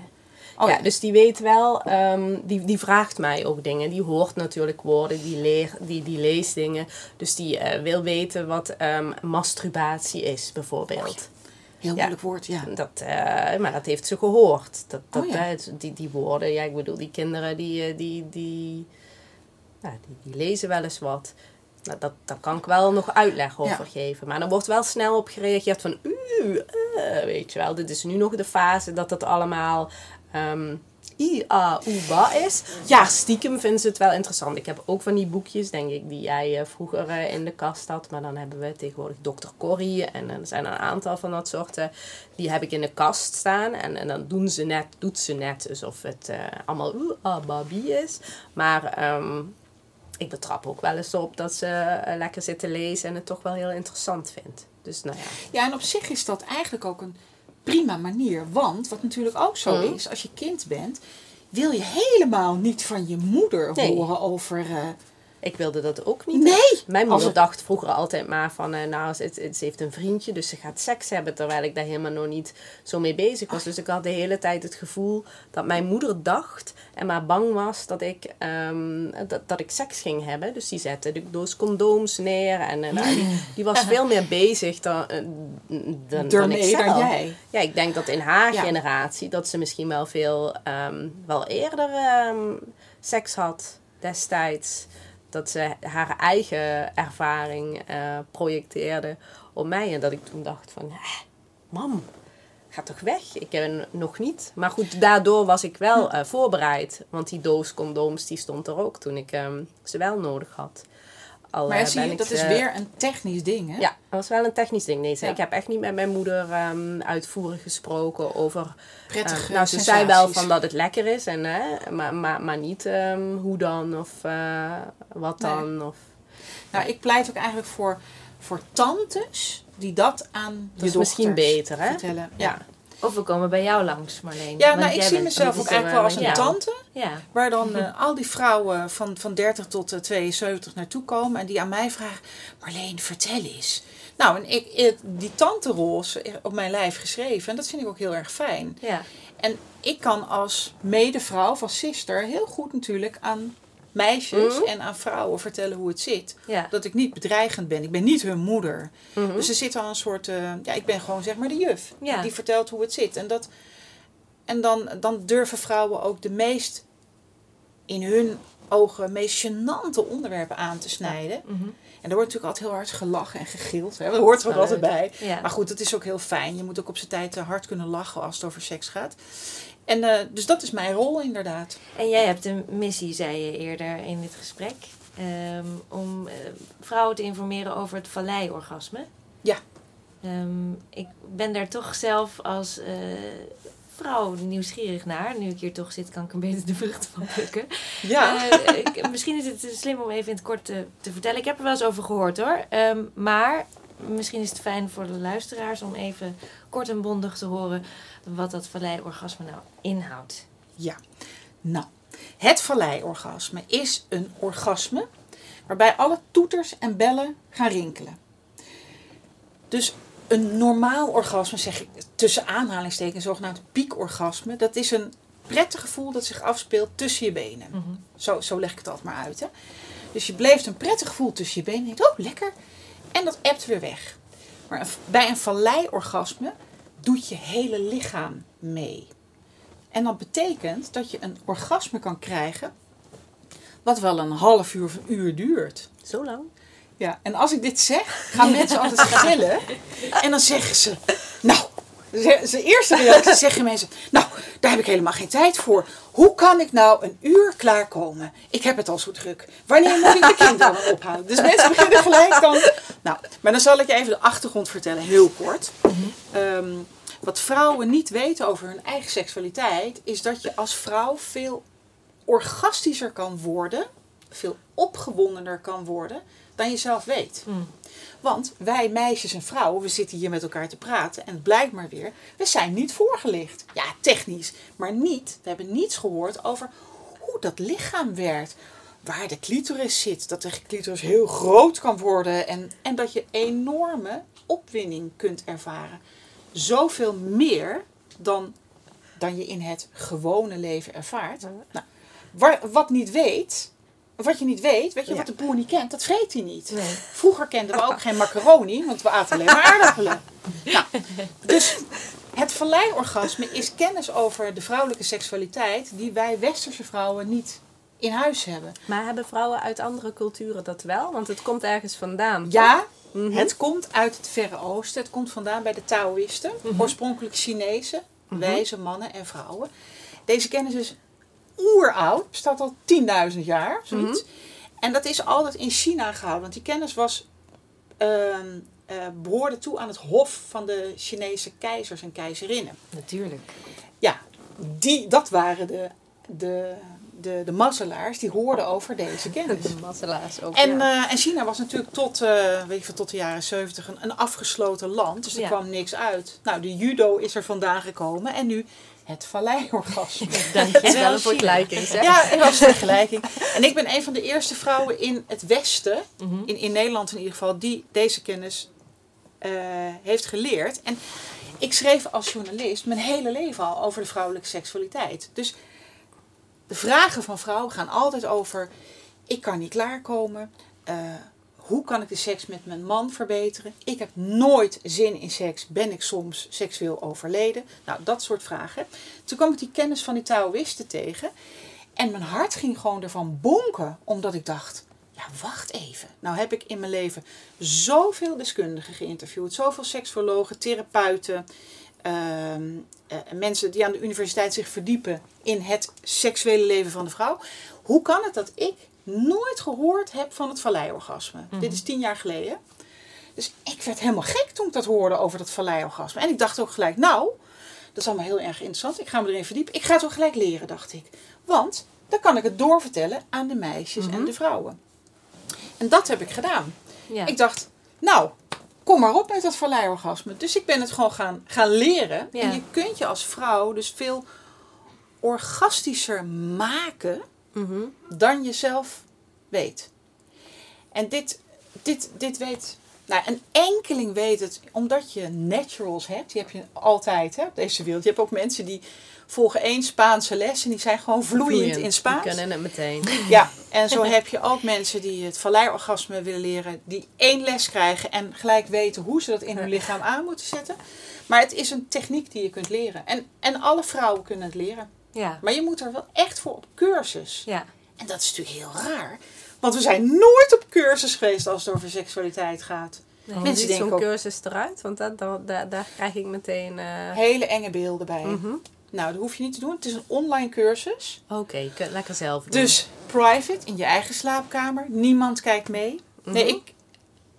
Speaker 2: Oh,
Speaker 3: ja,
Speaker 2: ja.
Speaker 3: dus die weet wel, ehm, die, die vraagt mij ook dingen. Die hoort natuurlijk woorden, die, leer, die, die leest dingen. Dus die eh, wil weten wat ehm, masturbatie is, bijvoorbeeld.
Speaker 2: Heel moeilijk woord, ja.
Speaker 3: Dat, eh, maar dat heeft ze gehoord. Dat, dat,
Speaker 2: Oh ja.
Speaker 3: eh, die, die woorden, ja, ik bedoel, die kinderen die, eh, die, die, ja, die, die lezen wel eens wat. Nou, dat, daar kan ik wel nog uitleg over
Speaker 2: Ja.
Speaker 3: geven. Maar er wordt wel snel op gereageerd van... "Oeh, eh," weet je wel, dit is nu nog de fase dat het allemaal... ehm i, a, u, ba is. Ja, stiekem vinden ze het wel interessant. Ik heb ook van die boekjes, denk ik, die jij eh, vroeger eh, in de kast had. Maar dan hebben we tegenwoordig Dr. Corrie. En er zijn er een aantal van dat soorten. Die heb ik in de kast staan. En, en dan doen ze net, doet ze net alsof het eh, allemaal babi is. Maar ehm, ik betrap ook wel eens op dat ze eh, lekker zitten lezen en het toch wel heel interessant vindt. Dus nou ja.
Speaker 2: Ja, en op zich is dat eigenlijk ook een prima manier. Want wat natuurlijk ook zo
Speaker 3: Mhm.
Speaker 2: is, als je kind bent, wil je helemaal niet van je moeder
Speaker 3: Nee.
Speaker 2: horen over, eh,
Speaker 3: Ik wilde dat ook niet.
Speaker 2: Nee!
Speaker 3: Mijn moeder
Speaker 2: het-
Speaker 3: dacht vroeger altijd maar van, eh, nou, ze, heeft een vriendje, dus ze gaat seks hebben. Terwijl ik daar helemaal nog niet zo mee bezig was. Dus ik had de hele tijd het gevoel dat mijn moeder dacht en maar bang was dat ik, ehm, dat, dat ik seks ging hebben. Dus die zette de doos condooms neer en eh, nou, die, die was veel meer bezig dan, eh, dan, dan ik zelf.
Speaker 2: dan jij.
Speaker 3: Ja, ik denk dat in haar
Speaker 2: Ja.
Speaker 3: generatie dat ze misschien wel veel, ehm, wel eerder ehm, seks had destijds. Dat ze haar eigen ervaring eh, projecteerde op mij. En dat ik toen dacht van, "Hè, mam, ga toch weg? Ik ben nog niet. Maar goed, daardoor was ik wel eh, voorbereid. Want die doos condooms die stond er ook toen ik ehm, ze wel nodig had. Al,
Speaker 2: Maar
Speaker 3: eh,
Speaker 2: zie je, dat is
Speaker 3: ze-
Speaker 2: weer een technisch ding, hè?
Speaker 3: ja, dat was wel een technisch ding. Nee,
Speaker 2: Ja.
Speaker 3: ik heb echt niet met mijn moeder ehm, uitvoerig gesproken over...
Speaker 2: Prettige
Speaker 3: ehm, nou, ze zei wel van dat het lekker is, en, hè, maar, maar, maar niet ehm, hoe dan of eh, wat
Speaker 2: Nee.
Speaker 3: dan. Of,
Speaker 2: Nou, ik pleit ook eigenlijk voor, voor tantes die dat aan
Speaker 3: dat
Speaker 2: je
Speaker 3: is misschien beter, hè?
Speaker 2: vertellen.
Speaker 3: Ja.
Speaker 1: Of we komen bij jou langs, Marleen.
Speaker 2: Ja, nou, ik zie mezelf ook eigenlijk wel als een tante.
Speaker 1: Ja.
Speaker 2: Waar dan eh, al die vrouwen van, van 30 tot eh, 72 naartoe komen. En die aan mij vragen, Marleen, vertel eens. Nou, en ik, ik- die tanterol is op mijn lijf geschreven. En dat vind ik ook heel erg fijn.
Speaker 1: ja.
Speaker 2: En ik kan als medevrouw, of als sister, heel goed natuurlijk aan meisjes
Speaker 3: Mhm.
Speaker 2: en aan vrouwen vertellen hoe het zit.
Speaker 1: Ja.
Speaker 2: Dat ik niet bedreigend ben. Ik ben niet hun moeder.
Speaker 3: Mhm.
Speaker 2: Dus er zit al een soort... eh, ja, ik ben gewoon zeg maar de juf.
Speaker 1: Ja.
Speaker 2: Die vertelt hoe het zit. En, dat, en dan, dan durven vrouwen ook de meest... in hun ogen meest gênante onderwerpen aan te snijden.
Speaker 1: Mhm.
Speaker 2: En daar wordt natuurlijk altijd heel hard gelachen en gegild. Hè? Dat hoort er ook altijd bij.
Speaker 1: Ja.
Speaker 2: Maar goed, dat is ook heel fijn. Je moet ook op zijn tijd hard kunnen lachen als het over seks gaat. En eh, dus dat is mijn rol inderdaad.
Speaker 1: En jij hebt een missie, zei je eerder in dit gesprek, ehm, om eh, vrouwen te informeren over het valleiorgasme.
Speaker 2: Ja.
Speaker 1: Ehm, ik ben daar toch zelf als eh, vrouw nieuwsgierig naar. Nu ik hier toch zit, kan ik een beetje de vruchten van plukken. <laughs>
Speaker 2: Ja.
Speaker 1: Ik- misschien is het slim om even in het kort te, te vertellen. Ik heb er wel eens over gehoord hoor. Ehm, maar misschien is het fijn voor de luisteraars om even kort en bondig te horen wat dat valleiorgasme nou inhoudt.
Speaker 2: Ja, nou, het valleiorgasme is een orgasme waarbij alle toeters en bellen gaan rinkelen. Dus een normaal orgasme, zeg ik tussen aanhalingstekens, zogenaamd piekorgasme, dat is een prettig gevoel dat zich afspeelt tussen je benen.
Speaker 1: Mhm.
Speaker 2: Zo, zo leg ik het altijd maar uit. Hè? Dus je beleeft een prettig gevoel tussen je benen. Je denkt, oh, lekker. En dat ebt weer weg. Maar bij een valleiorgasme doet je hele lichaam mee. En dat betekent dat je een orgasme kan krijgen wat wel een half uur of een uur duurt.
Speaker 3: Zo lang?
Speaker 2: Ja, en als ik dit zeg, gaan mensen altijd gillen. <laughs> En dan zeggen ze, nou, ze eerste reactie <laughs> zeggen mensen, nou, daar heb ik helemaal geen tijd voor. Hoe kan ik nou een uur klaarkomen? Ik heb het al zo druk. Wanneer moet ik de kinderen <laughs> ophalen? Dus mensen beginnen gelijk dan. Nou, maar dan zal ik je even de achtergrond vertellen, heel kort. Ehm, wat vrouwen niet weten over hun eigen seksualiteit, is dat je als vrouw veel orgastischer kan worden, veel opgewondener kan worden dan je zelf weet.
Speaker 1: Mm.
Speaker 2: Want wij meisjes en vrouwen, we zitten hier met elkaar te praten en het blijkt maar weer, we zijn niet voorgelicht. Ja, technisch, maar niet, we hebben niets gehoord over hoe dat lichaam werkt. Waar de clitoris zit, dat de clitoris heel groot kan worden en, en dat je enorme opwinding kunt ervaren. Zoveel meer dan, dan je in het gewone leven ervaart. Nou, waar, wat niet weet, wat je niet weet, weet je, wat de boer niet kent, dat vreet hij niet.
Speaker 1: Nee.
Speaker 2: Vroeger kenden we ook geen macaroni, want we aten alleen maar aardappelen. <laughs> Nou, dus het valleiorgasme is kennis over de vrouwelijke seksualiteit die wij westerse vrouwen niet in huis hebben.
Speaker 3: Maar hebben vrouwen uit andere culturen dat wel? Want het komt ergens vandaan.
Speaker 2: Ja,
Speaker 3: Mhm.
Speaker 2: het komt uit het Verre Oosten. Het komt vandaan bij de Taoïsten. Oorspronkelijk Chinezen, wijze mannen en vrouwen. Deze kennis is oeroud. Bestaat al 10.000 jaar, zoiets. En dat is altijd in China gehouden. Want die kennis was, eh, behoorde toe aan het hof van de Chinese keizers en keizerinnen.
Speaker 1: Natuurlijk.
Speaker 2: Ja, die, dat waren de, de, de, de mazzelaars, die hoorden over deze kennis. <laughs>
Speaker 3: De mazzelaars ook.
Speaker 2: En,
Speaker 3: ja.
Speaker 2: eh, en China was natuurlijk tot, eh, weet je, tot de jaren 70 een, een afgesloten land. Dus er
Speaker 1: Ja.
Speaker 2: kwam niks uit. Nou, de judo is er vandaan gekomen. En nu het valleiorgasme.
Speaker 1: Je.
Speaker 3: is wel een vergelijking, zeg.
Speaker 2: Ja, het was een vergelijking. En ik ben een van de eerste vrouwen in het Westen,
Speaker 1: Mhm.
Speaker 2: in, in Nederland in ieder geval, die deze kennis eh, heeft geleerd. En ik schreef als journalist mijn hele leven al over de vrouwelijke seksualiteit. Dus de vragen van vrouwen gaan altijd over: ik kan niet klaarkomen. eh, hoe kan ik de seks met mijn man verbeteren? Ik heb nooit zin in seks. Ben ik soms seksueel overleden? Nou, dat soort vragen. Toen kwam ik die kennis van die Taoïsten tegen. En mijn hart ging gewoon ervan bonken. Omdat ik dacht, ja wacht even. Nou heb ik in mijn leven zoveel deskundigen geïnterviewd. Zoveel seksologen, therapeuten. ehm, eh, mensen die aan de universiteit zich verdiepen in het seksuele leven van de vrouw. Hoe kan het dat ik nooit gehoord heb van het valleiorgasme? Dit is tien jaar geleden. Dus ik werd helemaal gek toen ik dat hoorde over dat valleiorgasme. En ik dacht ook gelijk, nou, dat is allemaal heel erg interessant. Ik ga me erin verdiepen. Ik ga het ook gelijk leren, dacht ik. Want dan kan ik het doorvertellen aan de meisjes en de vrouwen. En dat heb ik gedaan.
Speaker 1: Ja.
Speaker 2: Ik dacht, nou, kom maar op met dat valleiorgasme. Dus ik ben het gewoon gaan, gaan leren.
Speaker 1: Ja.
Speaker 2: En je kunt je als vrouw dus veel orgastischer maken
Speaker 3: Mhm.
Speaker 2: dan je zelf weet. En dit, dit, dit weet. Nou, een enkeling weet het, omdat je naturals hebt. Die heb je altijd hè, op deze wereld. Je hebt ook mensen die volgen één Spaanse les en die zijn gewoon vloeiend, in Spaans.
Speaker 3: Die kunnen het meteen.
Speaker 2: Ja, <laughs> en zo heb je ook mensen die het valleiorgasme willen leren, die één les krijgen en gelijk weten hoe ze dat in hun lichaam aan moeten zetten. Maar het is een techniek die je kunt leren. En, en alle vrouwen kunnen het leren.
Speaker 1: Ja.
Speaker 2: Maar je moet er wel echt voor op cursus.
Speaker 1: Ja.
Speaker 2: En dat is natuurlijk heel raar. Want we zijn nooit op cursus geweest als het over seksualiteit gaat.
Speaker 3: Hoe
Speaker 2: Mensen
Speaker 3: ziet
Speaker 2: denken
Speaker 3: zo'n
Speaker 2: ook
Speaker 3: cursus eruit? Want dat, dat, daar, daar krijg ik meteen... eh,
Speaker 2: hele enge beelden bij.
Speaker 3: mhm.
Speaker 2: Nou, dat hoef je niet te doen. Het is een online cursus.
Speaker 3: Oké, je kunt lekker zelf doen.
Speaker 2: Dus private, in je eigen slaapkamer. Niemand kijkt mee. Nee,
Speaker 3: Mhm.
Speaker 2: ik,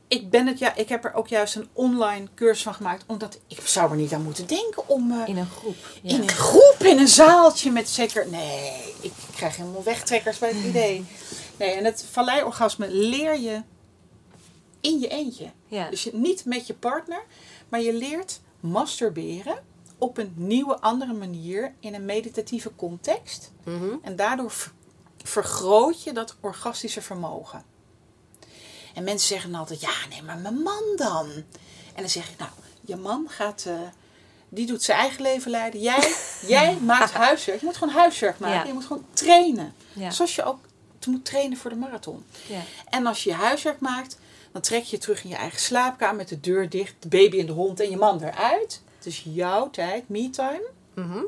Speaker 2: ik, ben het, ja, ik heb er ook juist een online cursus van gemaakt. Omdat ik zou er niet aan moeten denken om... eh,
Speaker 1: In een groep. Ja.
Speaker 2: In een groep, in een zaaltje met zeker. Nee, ik krijg helemaal wegtrekkers bij het idee. Nee, en het valleiorgasme leer je in je eentje.
Speaker 1: Ja.
Speaker 2: Dus je, niet met je partner, maar je leert masturberen op een nieuwe, andere manier in een meditatieve context.
Speaker 3: Mhm.
Speaker 2: En daardoor ver- vergroot je dat orgastische vermogen. En mensen zeggen dan altijd, ja, nee, maar mijn man dan? En dan zeg ik, nou, je man gaat, eh, die doet zijn eigen leven leiden. Jij, <laughs> jij maakt huiswerk. Je moet gewoon huiswerk maken.
Speaker 1: Ja.
Speaker 2: Je moet gewoon trainen.
Speaker 1: Ja.
Speaker 2: Zoals je ook moet trainen voor de marathon.
Speaker 1: Ja.
Speaker 2: En als je je huiswerk maakt, dan trek je je terug in je eigen slaapkamer met de deur dicht, de baby en de hond en je man eruit. Het is jouw tijd, me time.
Speaker 3: Mhm.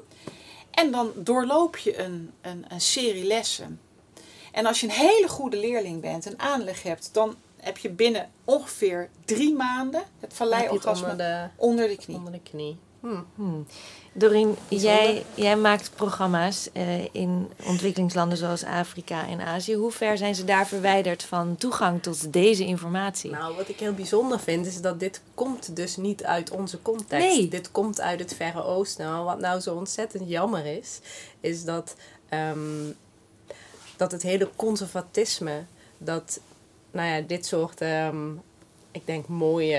Speaker 2: En dan doorloop je een, een, een serie lessen. En als je een hele goede leerling bent en aanleg hebt, dan heb je binnen ongeveer drie maanden het valleiorgasme
Speaker 3: onder de,
Speaker 2: onder de knie.
Speaker 3: onder de knie. Hm.
Speaker 1: Hmm. Doreen, jij, jij maakt programma's eh, in ontwikkelingslanden zoals Afrika en Azië. Hoe ver zijn ze daar verwijderd van toegang tot deze informatie?
Speaker 3: Nou, wat ik heel bijzonder vind, is dat dit komt dus niet uit onze context.
Speaker 1: Nee.
Speaker 3: Dit komt uit het Verre Oosten. Maar wat nou zo ontzettend jammer is, is dat, ehm, dat het hele conservatisme, dat nou ja, dit soort, ehm, ik denk, mooie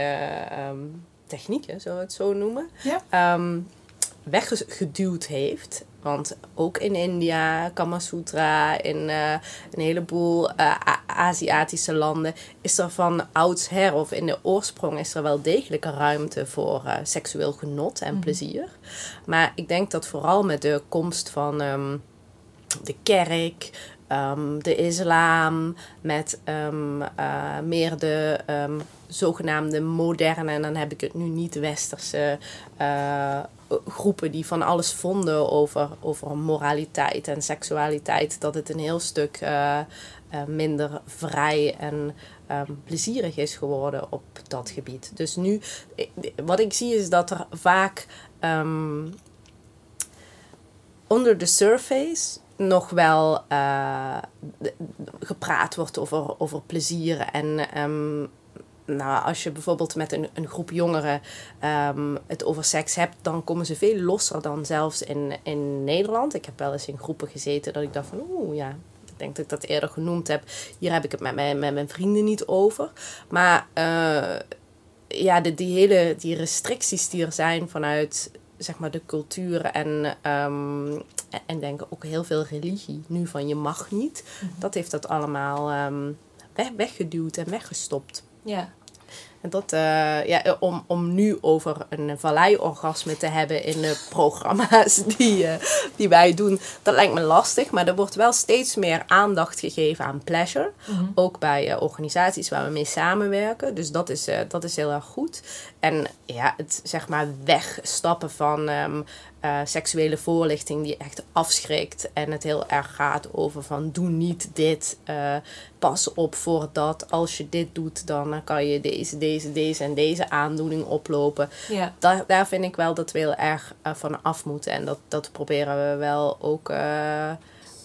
Speaker 3: ehm, technieken, zullen we het zo noemen,
Speaker 2: Ja?
Speaker 3: ehm, weggeduwd heeft. Want ook in India, Kama Sutra, in eh, een heleboel eh, Aziatische landen is er van oudsher of in de oorsprong is er wel degelijk ruimte voor eh, seksueel genot en plezier. Maar ik denk dat vooral met de komst van de kerk, ehm, de islam, met ehm, eh, meer de ehm, zogenaamde moderne, en dan heb ik het nu niet westerse eh, groepen die van alles vonden over, over moraliteit en seksualiteit, dat het een heel stuk eh, minder vrij en plezierig is geworden op dat gebied. Dus nu, wat ik zie is dat er vaak onder de surface nog wel eh, gepraat wordt over, over plezier en ehm, nou, als je bijvoorbeeld met een, een groep jongeren ehm, het over seks hebt, dan komen ze veel losser dan zelfs in, in Nederland. Ik heb wel eens in groepen gezeten dat ik dacht van, oeh ja, ik denk dat ik dat eerder genoemd heb. Hier heb ik het met mijn, met mijn vrienden niet over. Maar uh, ja, de, die hele die restricties die er zijn vanuit zeg maar, de cultuur en, um, en denk ook heel veel religie nu van je mag niet. Mhm. Dat heeft dat allemaal um, weg, weggeduwd en weggestopt.
Speaker 1: Ja.
Speaker 3: En dat, uh, ja, om, om nu over een vallei-orgasme te hebben in de programma's <laughs> die, uh, die wij doen, dat lijkt me lastig. Maar er wordt wel steeds meer aandacht gegeven aan pleasure. Mm -hmm. Ook bij uh, organisaties waar we mee samenwerken. Dus dat is, dat is heel erg goed. En ja, het zeg maar wegstappen van um, uh, seksuele voorlichting die echt afschrikt. En het heel erg gaat over van doe niet dit. Uh, pas op voor dat. Als je dit doet, dan kan je deze, deze, deze en deze aandoening oplopen.
Speaker 1: Ja.
Speaker 3: Daar, daar vind ik wel dat we heel erg uh, van af moeten. En dat, dat proberen we wel ook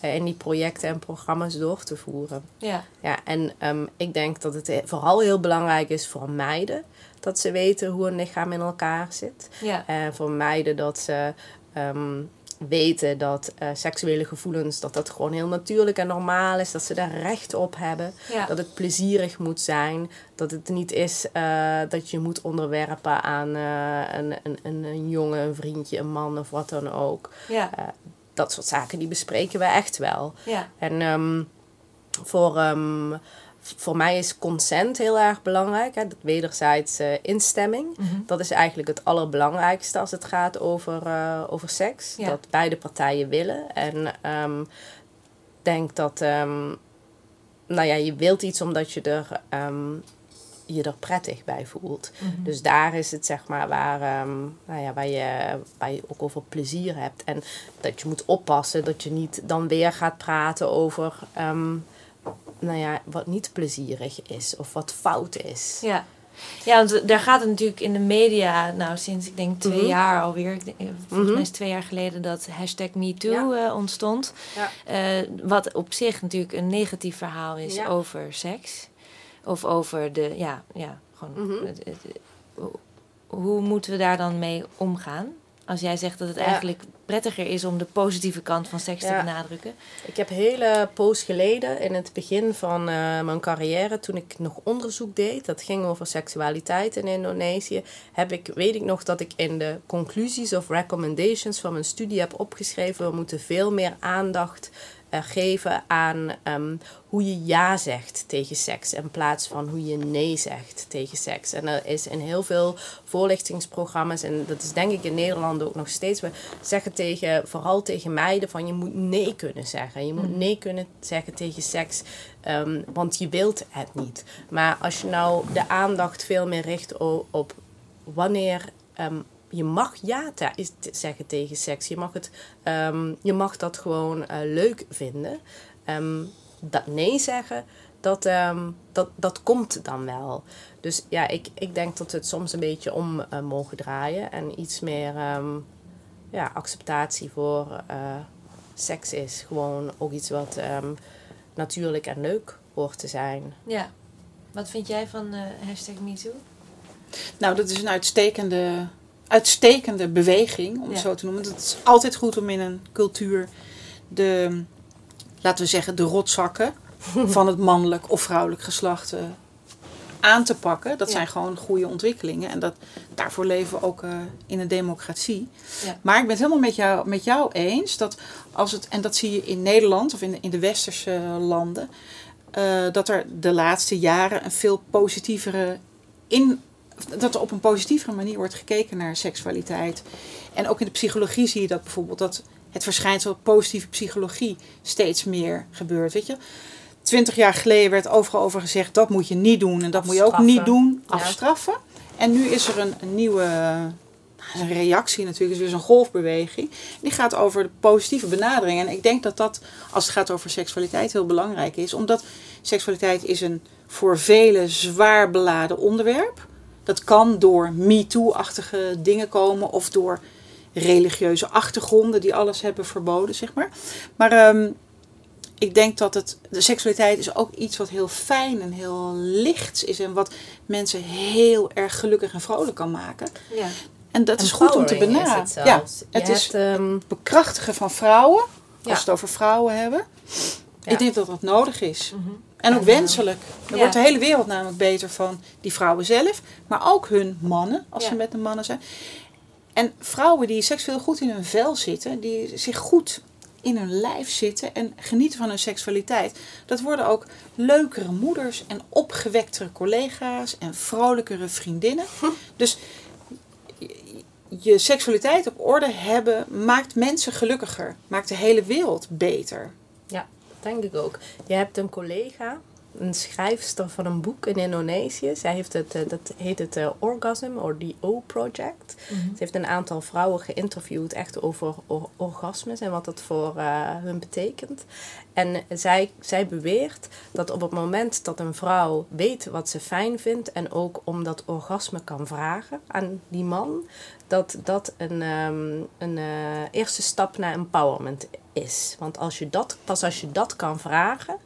Speaker 3: in die projecten en programma's door te voeren.
Speaker 1: Ja.
Speaker 3: Ja, en um, ik denk dat het vooral heel belangrijk is voor meiden dat ze weten hoe een lichaam in elkaar zit.
Speaker 1: Ja.
Speaker 3: En voor meiden dat ze um, weten dat uh, seksuele gevoelens, dat dat gewoon heel natuurlijk en normaal is. Dat ze daar recht op hebben.
Speaker 1: Ja.
Speaker 3: Dat het plezierig moet zijn. Dat het niet is uh, dat je moet onderwerpen aan uh, een, een, een, een, jongen, een vriendje, een man of wat dan ook.
Speaker 1: Ja.
Speaker 3: dat soort zaken die bespreken we echt wel.
Speaker 1: Ja.
Speaker 3: En um, voor... Um, voor mij is consent heel erg belangrijk. Hè? Dat wederzijdse instemming.
Speaker 1: Mm -hmm.
Speaker 3: Dat is eigenlijk het allerbelangrijkste als het gaat over, uh, over seks.
Speaker 1: Ja.
Speaker 3: Dat beide partijen willen. En um, denk dat... Um, nou ja, je wilt iets omdat je er, um, je er prettig bij voelt.
Speaker 1: Mm -hmm.
Speaker 3: Dus daar is het zeg maar waar, nou ja, waar, je, waar je ook over plezier hebt. En dat je moet oppassen dat je niet dan weer gaat praten over nou ja, wat niet plezierig is of wat fout is.
Speaker 1: Ja. Ja, want daar gaat het natuurlijk in de media, nou sinds ik denk twee mm -hmm. jaar alweer. Ik denk, volgens mm -hmm. mij is twee jaar geleden dat hashtag MeToo ja. uh, ontstond.
Speaker 3: Ja.
Speaker 1: Uh, wat op zich natuurlijk een negatief verhaal is
Speaker 3: ja.
Speaker 1: over seks. Of over de, ja, ja gewoon.
Speaker 3: Mhm.
Speaker 1: Mm -hmm. het, het, hoe moeten we daar dan mee omgaan? Als jij zegt dat het eigenlijk prettiger is om de positieve kant van seks
Speaker 3: Ja.
Speaker 1: te benadrukken.
Speaker 3: Ik heb hele poos geleden, in het begin van uh, mijn carrière, toen ik nog onderzoek deed, dat ging over seksualiteit in Indonesië, heb ik, weet ik nog dat ik in de conclusies of recommendations van mijn studie heb opgeschreven, we moeten veel meer aandacht geven aan um, hoe je ja zegt tegen seks in plaats van hoe je nee zegt tegen seks. En er is in heel veel voorlichtingsprogramma's, en dat is denk ik in Nederland ook nog steeds, we zeggen tegen, vooral tegen meiden van je moet nee kunnen zeggen. Je moet
Speaker 1: Mhm.
Speaker 3: nee kunnen zeggen tegen seks, um, want je wilt het niet. Maar als je nou de aandacht veel meer richt op wanneer um, je mag ja te, zeggen tegen seks. Je mag, het, um, je mag dat gewoon uh, leuk vinden. Um, dat nee zeggen, dat, um, dat, dat komt dan wel. Dus ja, ik, ik denk dat we het soms een beetje om uh, mogen draaien. En iets meer ja, acceptatie voor uh, seks is. Gewoon ook iets wat natuurlijk en leuk hoort te zijn.
Speaker 1: Ja. Wat vind jij van uh, hashtag MeToo?
Speaker 2: Nou, dat is een uitstekende uitstekende beweging, om
Speaker 1: Ja.
Speaker 2: het zo te noemen. Het is altijd goed om in een cultuur de, laten we zeggen, de rotzakken <laughs> van het mannelijk of vrouwelijk geslacht uh, aan te pakken. Dat
Speaker 1: Ja.
Speaker 2: zijn gewoon goede ontwikkelingen. En dat, daarvoor leven we ook uh, in een democratie.
Speaker 1: Ja.
Speaker 2: Maar ik ben het helemaal met jou, met jou eens dat als het, en dat zie je in Nederland of in de, in de westerse landen, uh, dat er de laatste jaren een veel positievere in dat er op een positievere manier wordt gekeken naar seksualiteit. En ook in de psychologie zie je dat bijvoorbeeld dat het verschijnsel positieve psychologie steeds meer gebeurt. Weet je, twintig jaar geleden werd overal over gezegd dat moet je niet doen en dat moet je ook niet doen, afstraffen. En nu is er een, een nieuwe een reactie natuurlijk, is weer zo'n golfbeweging. Die gaat over de positieve benadering. En ik denk dat dat, als het gaat over seksualiteit, heel belangrijk is. Omdat seksualiteit is een voor velen zwaar beladen onderwerp. Dat kan door MeToo-achtige dingen komen of door religieuze achtergronden die alles hebben verboden, zeg maar. Maar um, ik denk dat het, de seksualiteit is ook iets wat heel fijn en heel licht is. En wat mensen heel erg gelukkig en vrolijk kan maken.
Speaker 1: Ja.
Speaker 2: En dat is goed om te
Speaker 3: het
Speaker 2: ja, het
Speaker 3: Je
Speaker 2: is
Speaker 3: hebt, ehm,
Speaker 2: bekrachtigen van vrouwen. Als
Speaker 3: Ja.
Speaker 2: we het over vrouwen hebben.
Speaker 3: Ja.
Speaker 2: Ik denk dat dat nodig is.
Speaker 1: Mhm.
Speaker 2: En ook
Speaker 3: En,
Speaker 2: wenselijk.
Speaker 1: Ja.
Speaker 2: wordt de hele wereld namelijk beter van die vrouwen zelf. Maar ook hun mannen, als
Speaker 1: Ja.
Speaker 2: ze met de mannen zijn. En vrouwen die seksueel goed in hun vel zitten. Die zich goed in hun lijf zitten. En genieten van hun seksualiteit. Dat worden ook leukere moeders. En opgewektere collega's. En vrolijkere vriendinnen. Dus je seksualiteit op orde hebben maakt mensen gelukkiger. Maakt de hele wereld beter.
Speaker 3: Ja, denk ik ook. Je hebt een collega, een schrijfster van een boek in Indonesië. Zij heeft het, eh, dat heet het eh, Orgasm, or the O Project. Ze heeft een aantal vrouwen geïnterviewd echt over or- orgasmes en wat dat voor eh, hun betekent. En zij, zij beweert dat op het moment dat een vrouw weet wat ze fijn vindt en ook om dat orgasme kan vragen aan die man, dat dat een, ehm, een eerste stap naar empowerment is. Want als je dat, pas als je dat kan vragen,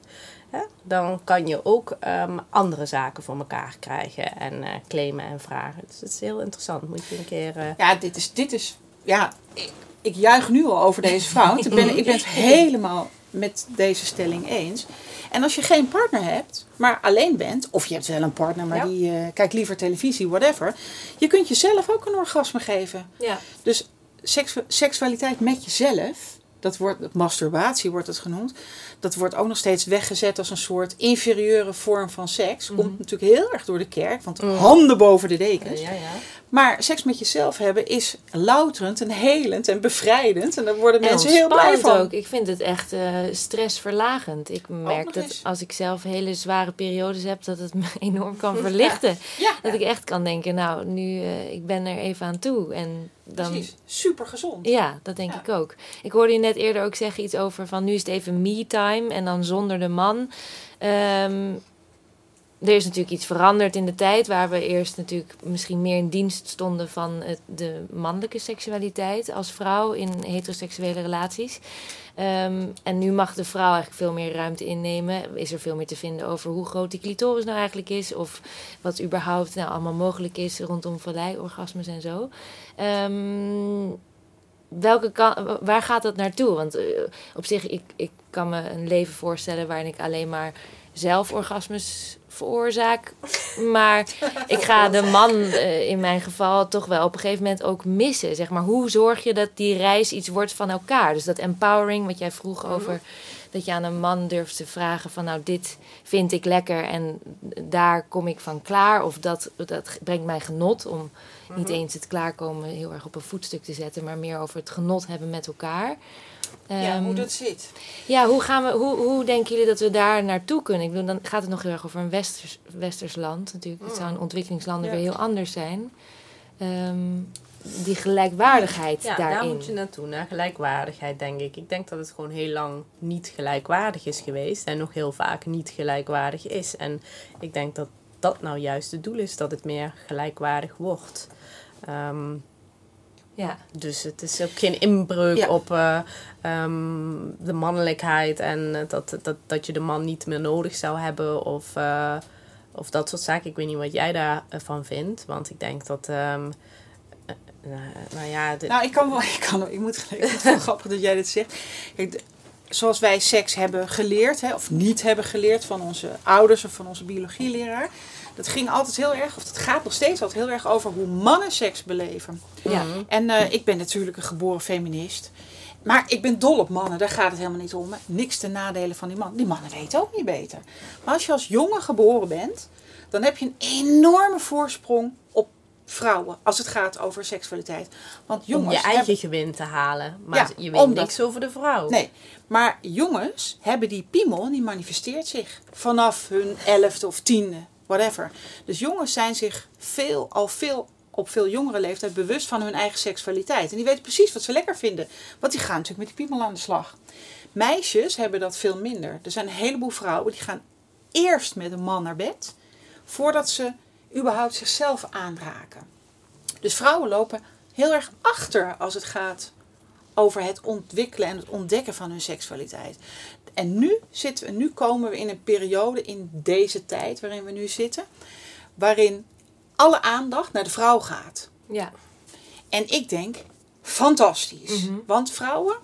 Speaker 3: hè, dan kan je ook ehm, andere zaken voor elkaar krijgen en eh, claimen en vragen. Dus het is heel interessant. Moet je een keer. eh,
Speaker 2: Ja, dit is, dit is ja, ik, ik juich nu al over deze vrouw. Ik ben, ik ben het <laughs> helemaal met deze stelling eens. En als je geen partner hebt, maar alleen bent, of je hebt wel een partner, maar
Speaker 3: Ja.
Speaker 2: die eh, kijkt liever televisie, whatever. Je kunt jezelf ook een orgasme geven.
Speaker 1: Ja.
Speaker 2: Dus seksu- seksualiteit met jezelf, dat wordt, masturbatie wordt het genoemd, dat wordt ook nog steeds weggezet als een soort inferieure vorm van seks. Komt natuurlijk heel erg door de kerk, want handen boven de dekens.
Speaker 3: ja, ja.
Speaker 2: Maar seks met jezelf hebben is louterend en helend en bevrijdend. En daar worden
Speaker 1: En
Speaker 2: mensen heel blij van.
Speaker 1: ook. Ik vind het echt eh, stressverlagend. Ik merk dat
Speaker 2: eens.
Speaker 1: als ik zelf hele zware periodes heb, dat het me <laughs> enorm kan <laughs> verlichten. Dat ik echt kan denken, nou, nu, eh, ik ben er even aan toe. En dan,
Speaker 2: precies. Super gezond.
Speaker 1: Ja, dat denk ik ook. Ik hoorde je net eerder ook zeggen iets over van nu is het even me-time en dan zonder de man. Ehm, er is natuurlijk iets veranderd in de tijd waar we eerst natuurlijk misschien meer in dienst stonden van het, de mannelijke seksualiteit als vrouw in heteroseksuele relaties. Ehm, en nu mag de vrouw eigenlijk veel meer ruimte innemen. Is er veel meer te vinden over hoe groot die clitoris nou eigenlijk is. Of wat überhaupt nou allemaal mogelijk is rondom valleiorgasmes en zo. Ehm, welke kan, waar gaat dat naartoe? Want eh, op zich, ik, ik kan me een leven voorstellen waarin ik alleen maar zelf orgasmes veroorzaak. Maar ik ga de man eh, in mijn geval toch wel op een gegeven moment ook missen. Zeg maar, hoe zorg je dat die reis iets wordt van elkaar? Dus dat empowering, wat jij vroeg over... Dat je aan een man durft te vragen van nou dit vind ik lekker en daar kom ik van klaar. Of dat, dat brengt mij genot om niet eens het klaarkomen heel erg op een voetstuk te zetten. Maar meer over het genot hebben met elkaar.
Speaker 2: Ja,
Speaker 1: Ehm,
Speaker 2: hoe dat zit.
Speaker 1: ja, hoe, gaan we, hoe, hoe denken jullie dat we daar naartoe kunnen? Ik bedoel, dan gaat het nog heel erg over een westers, westers land natuurlijk. Het zou in ontwikkelingslanden
Speaker 2: Ja.
Speaker 1: weer heel anders zijn. Ehm, die gelijkwaardigheid
Speaker 3: Ja,
Speaker 1: daarin.
Speaker 3: daar moet je naartoe, naar gelijkwaardigheid, denk ik. Ik denk dat het gewoon heel lang niet gelijkwaardig is geweest en nog heel vaak niet gelijkwaardig is. En ik denk dat dat nou juist het doel is, dat het meer gelijkwaardig wordt. Ehm,
Speaker 1: Ja.
Speaker 3: dus het is ook geen inbreuk
Speaker 2: Ja.
Speaker 3: op eh, ehm, de mannelijkheid en dat, dat, dat je de man niet meer nodig zou hebben of, eh, of dat soort zaken. Ik weet niet wat jij daarvan vindt, want ik denk dat. ehm, eh, nou ja, de,
Speaker 2: Nou, ik kan wel, <laughs> ik, kan, ik moet vind het wel grappig dat jij dit zegt. Kijk, de- zoals wij seks hebben geleerd, hè, of niet hebben geleerd van onze ouders of van onze biologieleraar. Dat ging altijd heel erg, of dat gaat nog steeds altijd heel erg over hoe mannen seks beleven.
Speaker 1: Ja.
Speaker 2: En eh, ik ben natuurlijk een geboren feminist. Maar ik ben dol op mannen, daar gaat het helemaal niet om. hè. Niks ten nadele van die man. Die mannen weten ook niet beter. Maar als je als jongen geboren bent, dan heb je een enorme voorsprong op vrouwen. Als het gaat over seksualiteit. Want jongens
Speaker 3: om je eigen
Speaker 2: hebben-
Speaker 3: gewin te halen. Maar
Speaker 2: Ja,
Speaker 3: je weet
Speaker 2: omdat-
Speaker 3: niks over de vrouw.
Speaker 2: Nee, maar jongens hebben die piemel, die manifesteert zich vanaf hun elfde of tiende, whatever. Dus jongens zijn zich veel, al veel op veel jongere leeftijd bewust van hun eigen seksualiteit. En die weten precies wat ze lekker vinden. Want die gaan natuurlijk met die piemel aan de slag. Meisjes hebben dat veel minder. Er zijn een heleboel vrouwen die gaan eerst met een man naar bed, voordat ze überhaupt zichzelf aanraken. Dus vrouwen lopen heel erg achter als het gaat over het ontwikkelen en het ontdekken van hun seksualiteit. En nu, zitten we, nu komen we in een periode in deze tijd waarin we nu zitten, waarin alle aandacht naar de vrouw gaat.
Speaker 1: Ja.
Speaker 2: En ik denk, fantastisch. Want vrouwen,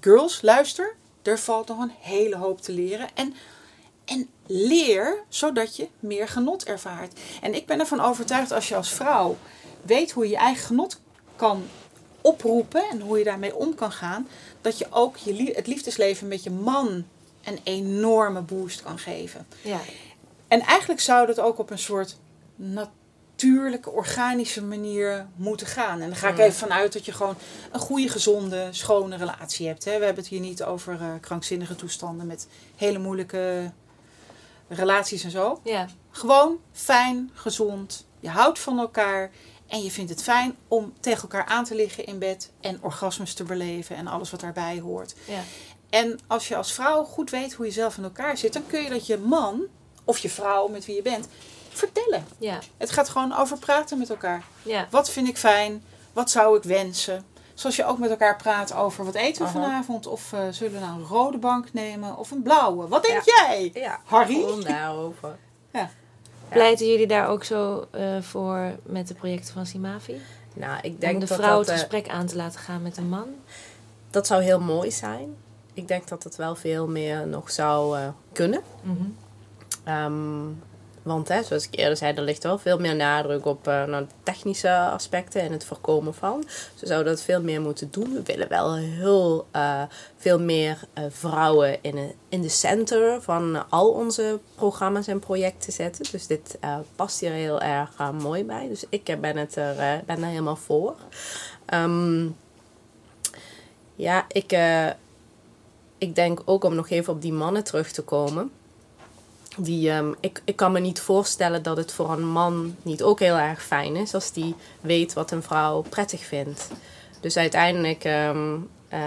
Speaker 2: girls, luister, er valt nog een hele hoop te leren. En, en leer zodat je meer genot ervaart. En ik ben ervan overtuigd als je als vrouw weet hoe je je eigen genot kan oproepen en hoe je daarmee om kan gaan, dat je ook je, het liefdesleven met je man een enorme boost kan geven.
Speaker 1: Ja.
Speaker 2: En eigenlijk zou dat ook op een soort natuurlijke, organische manier moeten gaan. En dan ga ik even vanuit dat je gewoon een goede, gezonde, schone relatie hebt. Hè. We hebben het hier niet over eh, krankzinnige toestanden met hele moeilijke relaties en zo.
Speaker 1: Ja.
Speaker 2: Gewoon fijn, gezond. Je houdt van elkaar. En je vindt het fijn om tegen elkaar aan te liggen in bed. En orgasmes te beleven en alles wat daarbij hoort.
Speaker 1: Ja.
Speaker 2: En als je als vrouw goed weet hoe je zelf in elkaar zit, dan kun je dat je man of je vrouw met wie je bent vertellen.
Speaker 1: Ja.
Speaker 2: Het gaat gewoon over praten met elkaar.
Speaker 1: Ja.
Speaker 2: Wat vind ik fijn? Wat zou ik wensen? Zoals je ook met elkaar praat over wat eten we
Speaker 3: Aha.
Speaker 2: vanavond? Of eh, zullen we nou een rode bank nemen of een blauwe? Wat denk
Speaker 3: Ja.
Speaker 2: jij?
Speaker 3: Ja,
Speaker 2: Harry?
Speaker 3: gewoon daarover. <laughs>
Speaker 2: Ja.
Speaker 1: Pleiten jullie daar ook zo eh, voor met de projecten van Simavi?
Speaker 3: Nou, ik denk
Speaker 1: Om de
Speaker 3: dat
Speaker 1: vrouw
Speaker 3: dat,
Speaker 1: het
Speaker 3: eh,
Speaker 1: gesprek aan te laten gaan met een man?
Speaker 3: dat zou heel mooi zijn. Ik denk dat het wel veel meer nog zou eh, kunnen.
Speaker 1: Mhm.
Speaker 3: Ehm, want hè, zoals ik eerder zei, er ligt wel veel meer nadruk op de technische aspecten en het voorkomen van. Ze zouden dat veel meer moeten doen. We willen wel heel eh, veel meer eh, vrouwen in, een- in de center van al onze programma's en projecten zetten. Dus dit past hier heel erg mooi bij. Dus ik ben, het er, ben er helemaal voor. Ehm, ja, ik, ik denk ook om nog even op die mannen terug te komen. Die, ehm, ik, ik kan me niet voorstellen dat het voor een man niet ook heel erg fijn is als die weet wat een vrouw prettig vindt. Dus uiteindelijk ehm, eh,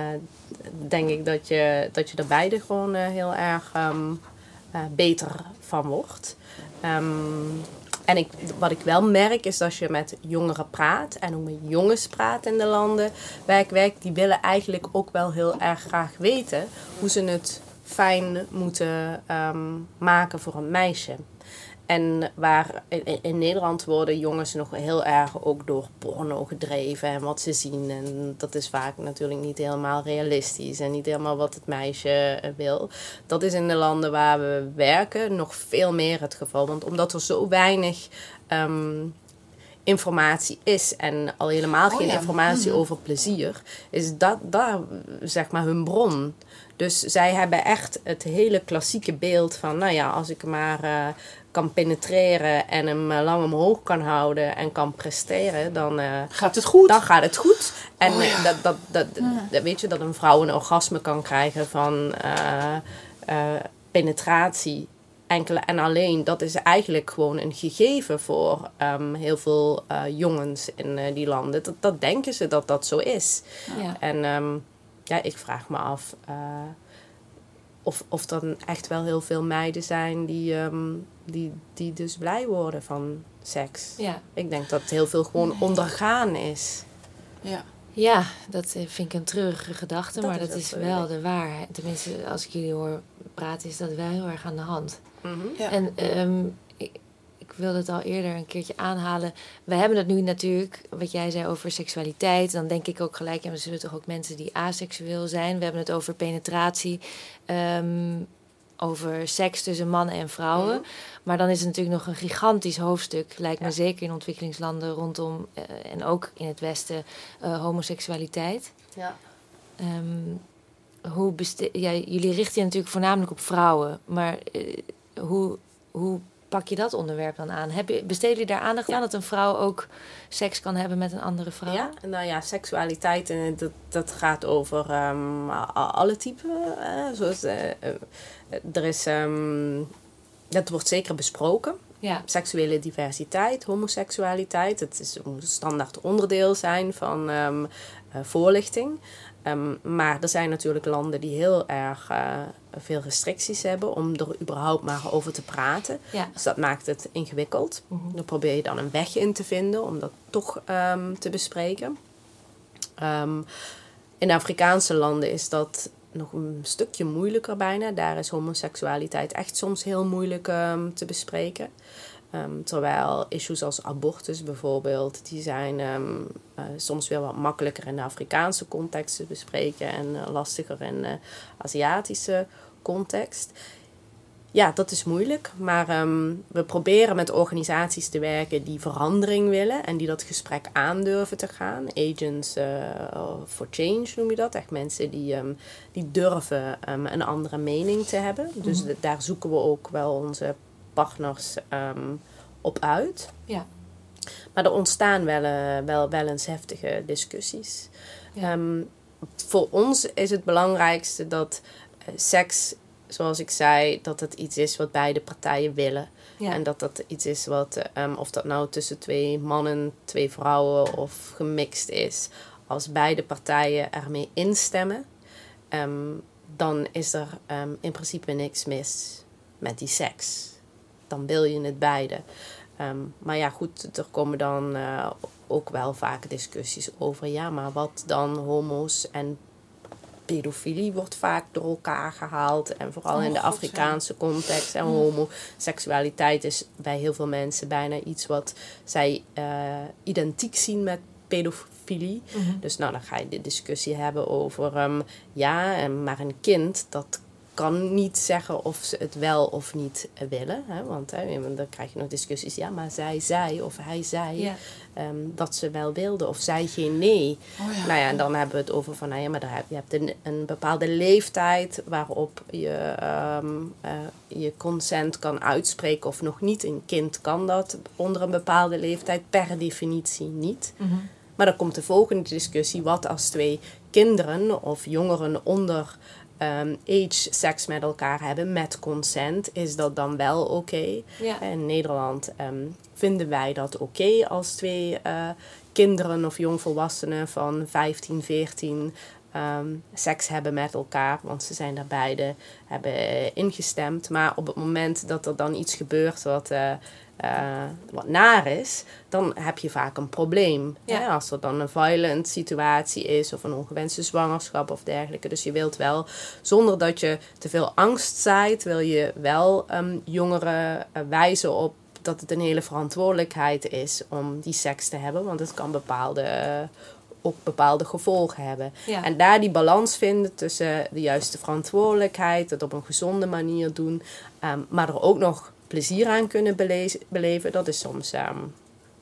Speaker 3: denk ik dat je, dat je er beide gewoon eh, heel erg ehm, eh, beter van wordt. En ik, wat ik wel merk is dat je met jongeren praat en ook met jongens praat in de landen waar ik werk, die willen eigenlijk ook wel heel erg graag weten hoe ze het fijn moeten ehm, maken voor een meisje. En waar in, Nederland worden jongens nog heel erg ook door porno gedreven en wat ze zien. En dat is vaak natuurlijk niet helemaal realistisch en niet helemaal wat het meisje eh, wil. Dat is in de landen waar we werken nog veel meer het geval. Want omdat er zo weinig ehm, informatie is en al helemaal
Speaker 2: Oh
Speaker 3: geen
Speaker 2: ja.
Speaker 3: informatie over plezier, is dat daar zeg maar hun bron. Dus zij hebben echt het hele klassieke beeld van, nou ja, als ik maar eh, kan penetreren en hem eh, lang omhoog kan houden en kan presteren, dan, eh,
Speaker 2: Gaat het goed?
Speaker 3: dan gaat het goed. En
Speaker 2: Oh ja.
Speaker 3: dat, dat, dat, dat- weet je, dat een vrouw een orgasme kan krijgen van penetratie. Enkele en alleen, dat is eigenlijk gewoon een gegeven voor ehm, heel veel jongens in die landen. Dat, dat denken ze dat dat zo is.
Speaker 1: Ja.
Speaker 3: En ehm, ja, ik vraag me af eh, of, of dan echt wel heel veel meiden zijn die, ehm, die, die dus blij worden van seks.
Speaker 1: Ja.
Speaker 3: Ik denk dat heel veel gewoon ondergaan is.
Speaker 2: Ja.
Speaker 1: Ja, dat eh, vind ik een treurige gedachte,
Speaker 3: Dat
Speaker 1: maar
Speaker 3: is
Speaker 1: dat is wel de waarheid. Tenminste, als ik jullie hoor praten, is dat wel heel erg aan de hand.
Speaker 2: Ja.
Speaker 1: En ehm, wilde het al eerder een keertje aanhalen. We hebben het nu natuurlijk, wat jij zei over seksualiteit. Dan denk ik ook gelijk, ja, er zullen toch ook mensen die aseksueel zijn. We hebben het over penetratie, ehm, over seks tussen mannen en vrouwen. Maar dan is het natuurlijk nog een gigantisch hoofdstuk, lijkt me zeker in ontwikkelingslanden rondom eh, en ook in het Westen, eh, homoseksualiteit.
Speaker 3: Ja.
Speaker 1: Ehm, hoe ja, jullie richten je natuurlijk voornamelijk op vrouwen, maar eh, hoe, hoe pak je dat onderwerp dan aan? Heb je, besteden jullie daar aandacht aan dat een vrouw ook seks kan hebben met een andere vrouw?
Speaker 3: Ja, nou ja, seksualiteit, eh, dat, dat gaat over ehm, alle typen. eh, zoals, eh, er is, ehm, dat wordt zeker besproken.
Speaker 1: Ja.
Speaker 3: Seksuele diversiteit, homoseksualiteit, het is, moet een standaard onderdeel zijn van ehm, eh, voorlichting. Ehm, maar er zijn natuurlijk landen die heel erg eh, veel restricties hebben om er überhaupt maar over te praten.
Speaker 1: Ja.
Speaker 3: Dus dat maakt het ingewikkeld.
Speaker 1: Mhm.
Speaker 3: Dan probeer je dan een weg in te vinden om dat toch ehm, te bespreken. Ehm, in Afrikaanse landen is dat nog een stukje moeilijker bijna. Daar is homoseksualiteit echt soms heel moeilijk te bespreken. Um, terwijl issues als abortus bijvoorbeeld, die zijn um, uh, soms wel wat makkelijker in de Afrikaanse context te bespreken en uh, lastiger in de Aziatische context. Ja, dat is moeilijk, maar um, we proberen met organisaties te werken die verandering willen en die dat gesprek aandurven te gaan. Agents uh, for Change noem je dat, echt mensen die, die durven een andere mening te hebben. Dus mm -hmm. daar zoeken we ook wel onze partners um, op uit.
Speaker 1: Ja.
Speaker 3: Maar er ontstaan wel, uh, wel, wel eens heftige discussies. Ja. Um, voor ons is het belangrijkste dat uh, seks, zoals ik zei, dat het iets is wat beide partijen willen. Ja. En dat dat iets is wat, um, of dat nou tussen twee mannen, twee vrouwen of gemixt is, als beide partijen ermee instemmen, um, dan is er um, in principe niks mis met die seks dan wil je het beide. Um, maar ja, goed, er komen dan uh, ook wel vaak discussies over. Ja, maar wat dan homo's en pedofilie wordt vaak door elkaar gehaald. En vooral oh, in de God, Afrikaanse context. En homoseksualiteit is bij heel veel mensen bijna iets wat zij uh, identiek zien met pedofilie. Mm -hmm. Dus nou, dan ga je de discussie hebben over... Um, ja, maar een kind, dat kan niet zeggen of ze het wel of niet willen. Hè? Want hè, dan krijg je nog discussies. Ja, maar zij zei of hij zei
Speaker 1: ja.
Speaker 3: um, dat ze wel wilde. Of zij geen nee.
Speaker 2: Oh ja.
Speaker 3: Nou ja, en dan hebben we het over van... Nou ja, maar heb, je hebt een, een bepaalde leeftijd waarop je um, uh, je consent kan uitspreken of nog niet. Een kind kan dat onder een bepaalde leeftijd per definitie niet.
Speaker 1: Mm -hmm.
Speaker 3: Maar dan komt de volgende discussie. Wat als twee kinderen of jongeren onder um, age seks met elkaar hebben met consent, is dat dan wel oké? Okay?
Speaker 1: Ja.
Speaker 3: In Nederland um, vinden wij dat oké okay als twee uh, kinderen of jongvolwassenen van 15, 14 um, seks hebben met elkaar, want ze zijn daar beide hebben ingestemd. Maar op het moment dat er dan iets gebeurt wat. Uh, uh, wat naar is, dan heb je vaak een probleem.
Speaker 1: Ja.
Speaker 3: Hè? Als er dan een violent situatie is of een ongewenste zwangerschap of dergelijke. Dus je wilt wel, zonder dat je te veel angst zaait, wil je wel um, jongeren uh, wijzen op dat het een hele verantwoordelijkheid is om die seks te hebben. Want het kan bepaalde uh, ook bepaalde gevolgen hebben.
Speaker 1: Ja.
Speaker 3: En daar die balans vinden tussen de juiste verantwoordelijkheid, het op een gezonde manier doen, um, maar er ook nog plezier aan kunnen beleven, beleven dat is soms, um,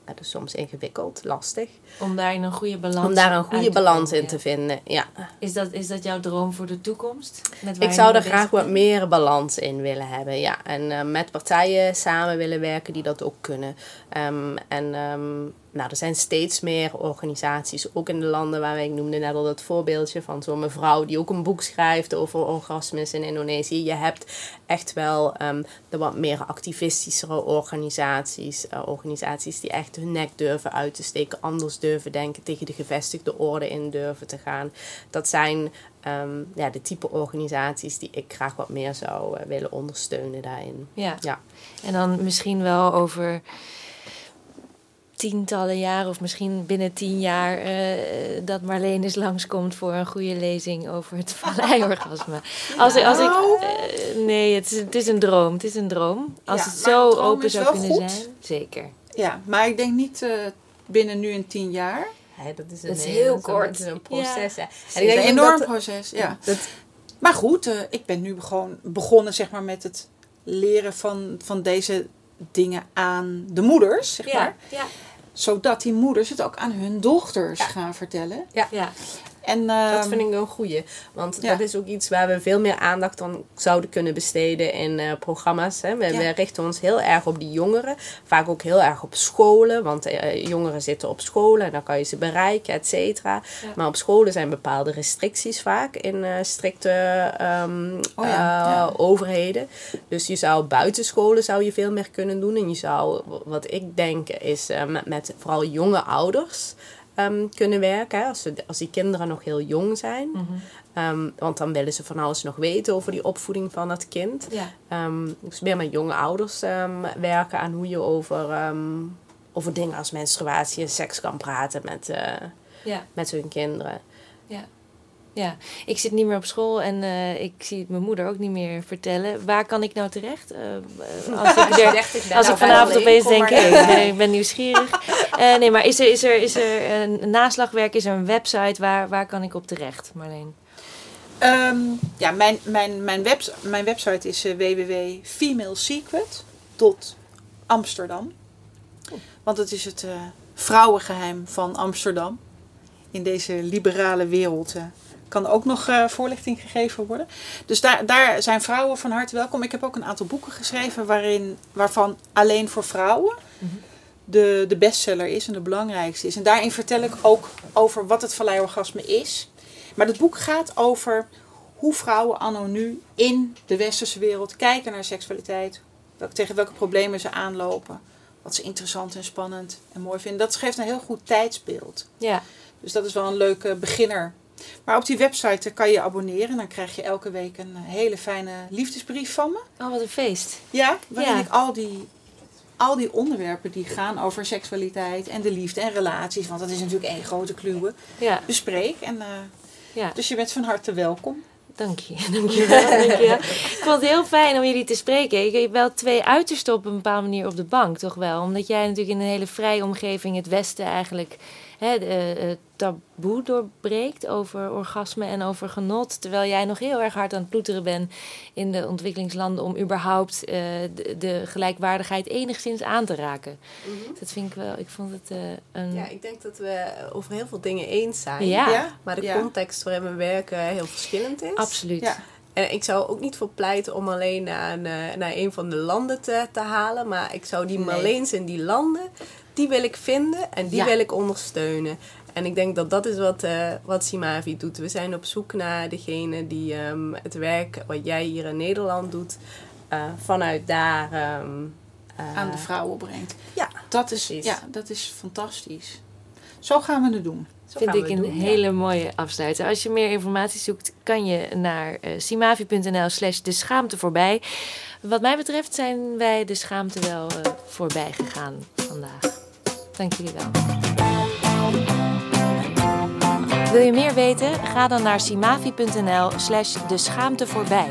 Speaker 3: dat is soms ingewikkeld, lastig.
Speaker 1: Om daar een goede balans,
Speaker 3: Om daar een goede balans in te vinden, ja.
Speaker 1: Is dat, is dat jouw droom voor de toekomst? Met
Speaker 3: Ik zou er graag wat meer balans in willen hebben, ja. En uh, met partijen samen willen werken die dat ook kunnen. Um, en um, nou, er zijn steeds meer organisaties, ook in de landen waar ik noemde net al dat voorbeeldje van zo'n mevrouw die ook een boek schrijft over orgasmes in Indonesië. Je hebt echt wel um, de wat meer activistischere organisaties, uh, organisaties die echt hun nek durven uit te steken, anders durven denken, tegen de gevestigde orde in durven te gaan. Dat zijn ja, de type organisaties die ik graag wat meer zou uh, willen ondersteunen daarin.
Speaker 1: Ja.
Speaker 3: ja.
Speaker 1: En dan misschien wel over tientallen jaren of misschien binnen tien jaar uh, dat Marleen eens langskomt voor een goede lezing over het valleiorgasme. Als, ik, als ik, uh, nee, het is, het is een droom. Het is een droom. Als
Speaker 2: Ja,
Speaker 1: het zo
Speaker 2: een
Speaker 1: open
Speaker 2: is
Speaker 1: zou kunnen
Speaker 2: goed.
Speaker 1: zijn. Zeker.
Speaker 2: Ja, maar ik denk niet uh, binnen nu en tien jaar.
Speaker 3: Ja, dat is,
Speaker 1: Dat is heel kort.
Speaker 3: een proces. hè.
Speaker 2: Het
Speaker 3: En
Speaker 2: is een enorm
Speaker 3: dat,
Speaker 2: proces, ja.
Speaker 3: dat,
Speaker 2: Maar goed, uh, ik ben nu gewoon begonnen zeg maar, met het leren van, van deze dingen aan de moeders, zeg maar.
Speaker 1: ja,
Speaker 2: Zodat die moeders het ook aan hun dochters gaan vertellen.
Speaker 1: ja.
Speaker 2: En,
Speaker 3: Dat
Speaker 2: ehm,
Speaker 3: vind ik een goeie. Want
Speaker 2: ja.
Speaker 3: dat is ook iets waar we veel meer aandacht aan zouden kunnen besteden in uh, programma's. Hè. We,
Speaker 2: Ja.
Speaker 3: we richten ons heel erg op die jongeren. Vaak ook heel erg op scholen. Want uh, jongeren zitten op scholen en dan kan je ze bereiken, et cetera.
Speaker 1: Ja.
Speaker 3: Maar op scholen zijn bepaalde restricties vaak in uh, strikte um,
Speaker 2: Oh
Speaker 3: overheden. Dus je zou buiten scholen zou je veel meer kunnen doen. En je zou, wat ik denk, is met, met vooral jonge ouders um, kunnen werken. Als, ze, als die kinderen nog heel jong zijn.
Speaker 1: Mhm.
Speaker 3: Um, want dan willen ze van alles nog weten over die opvoeding van het kind.
Speaker 1: Ja.
Speaker 3: Um, dus meer met jonge ouders werken aan hoe je over, over dingen als menstruatie en seks kan praten met, uh,
Speaker 1: Ja.
Speaker 3: met hun kinderen.
Speaker 1: Ja. Ja, ik zit niet meer op school en eh, ik zie het mijn moeder ook niet meer vertellen. Waar kan ik nou terecht? Uh, als ik, <laughs> er, als ik vanavond opeens denk, hey, ik ben nieuwsgierig. Uh, nee, maar is er, is er, is er een naslagwerk, is er een website, waar, waar kan ik op terecht, Marleen?
Speaker 2: Um, ja, mijn, mijn, mijn, webs mijn website is www.femalesecret.amsterdam. Want het is het vrouwengeheim van Amsterdam. In deze liberale wereld kan ook nog uh, voorlichting gegeven worden. Dus daar, daar zijn vrouwen van harte welkom. Ik heb ook een aantal boeken geschreven waarin, waarvan alleen voor vrouwen de, de bestseller is en de belangrijkste is. En daarin vertel ik ook over wat het valleiorgasme is. Maar het boek gaat over hoe vrouwen anno nu in de westerse wereld kijken naar seksualiteit. tegen welke problemen ze aanlopen. Wat ze interessant en spannend en mooi vinden. Dat geeft een heel goed tijdsbeeld.
Speaker 1: Ja.
Speaker 2: Dus dat is wel een leuke beginner maar op die website kan je abonneren. Dan krijg je elke week een hele fijne liefdesbrief van me.
Speaker 1: Oh, wat een feest.
Speaker 2: Ja, waarin ik al die, al die onderwerpen die gaan over seksualiteit en de liefde en relaties. Want dat is natuurlijk één grote kluwe.
Speaker 1: Ja.
Speaker 2: Bespreek. En, uh, ja. Dus je bent van harte welkom.
Speaker 1: Dank je, <laughs> dank je wel. Dank je. Ik vond het heel fijn om jullie te spreken. Ik heb wel twee uitersten op een bepaalde manier op de bank, toch wel? Omdat jij natuurlijk in een hele vrije omgeving het Westen eigenlijk hè, het taboe doorbreekt over orgasme en over genot. Terwijl jij nog heel erg hard aan het ploeteren bent in de ontwikkelingslanden om überhaupt uh, de, de, gelijkwaardigheid enigszins aan te raken. Mhm. Dat vind ik wel, ik vond het uh, een.
Speaker 3: Ja, ik denk dat we over heel veel dingen eens zijn. Ja. Maar de context waarin we werken heel verschillend is.
Speaker 1: Absoluut. Ja.
Speaker 3: En ik zou ook niet voor pleiten om alleen naar, naar een van de landen te, te halen. Maar ik zou die nee. Marleens in die landen die wil ik vinden en die wil ik ondersteunen. En ik denk dat dat is wat, uh, wat Simavi doet. We zijn op zoek naar degene die um, het werk wat jij hier in Nederland doet, uh, vanuit daar um,
Speaker 2: uh, aan de vrouwen brengt.
Speaker 3: Ja,
Speaker 2: dat is, ja, dat is fantastisch. Zo gaan we het doen.
Speaker 1: Zo Vind ik een hele mooie afsluiter. Als je meer informatie zoekt, kan je naar uh, simavi.nl slash de schaamte voorbij. Wat mij betreft zijn wij de schaamte wel uh, voorbij gegaan vandaag. Dank jullie wel. Wil je meer weten? Ga dan naar simavi.nl slash de schaamte voorbij.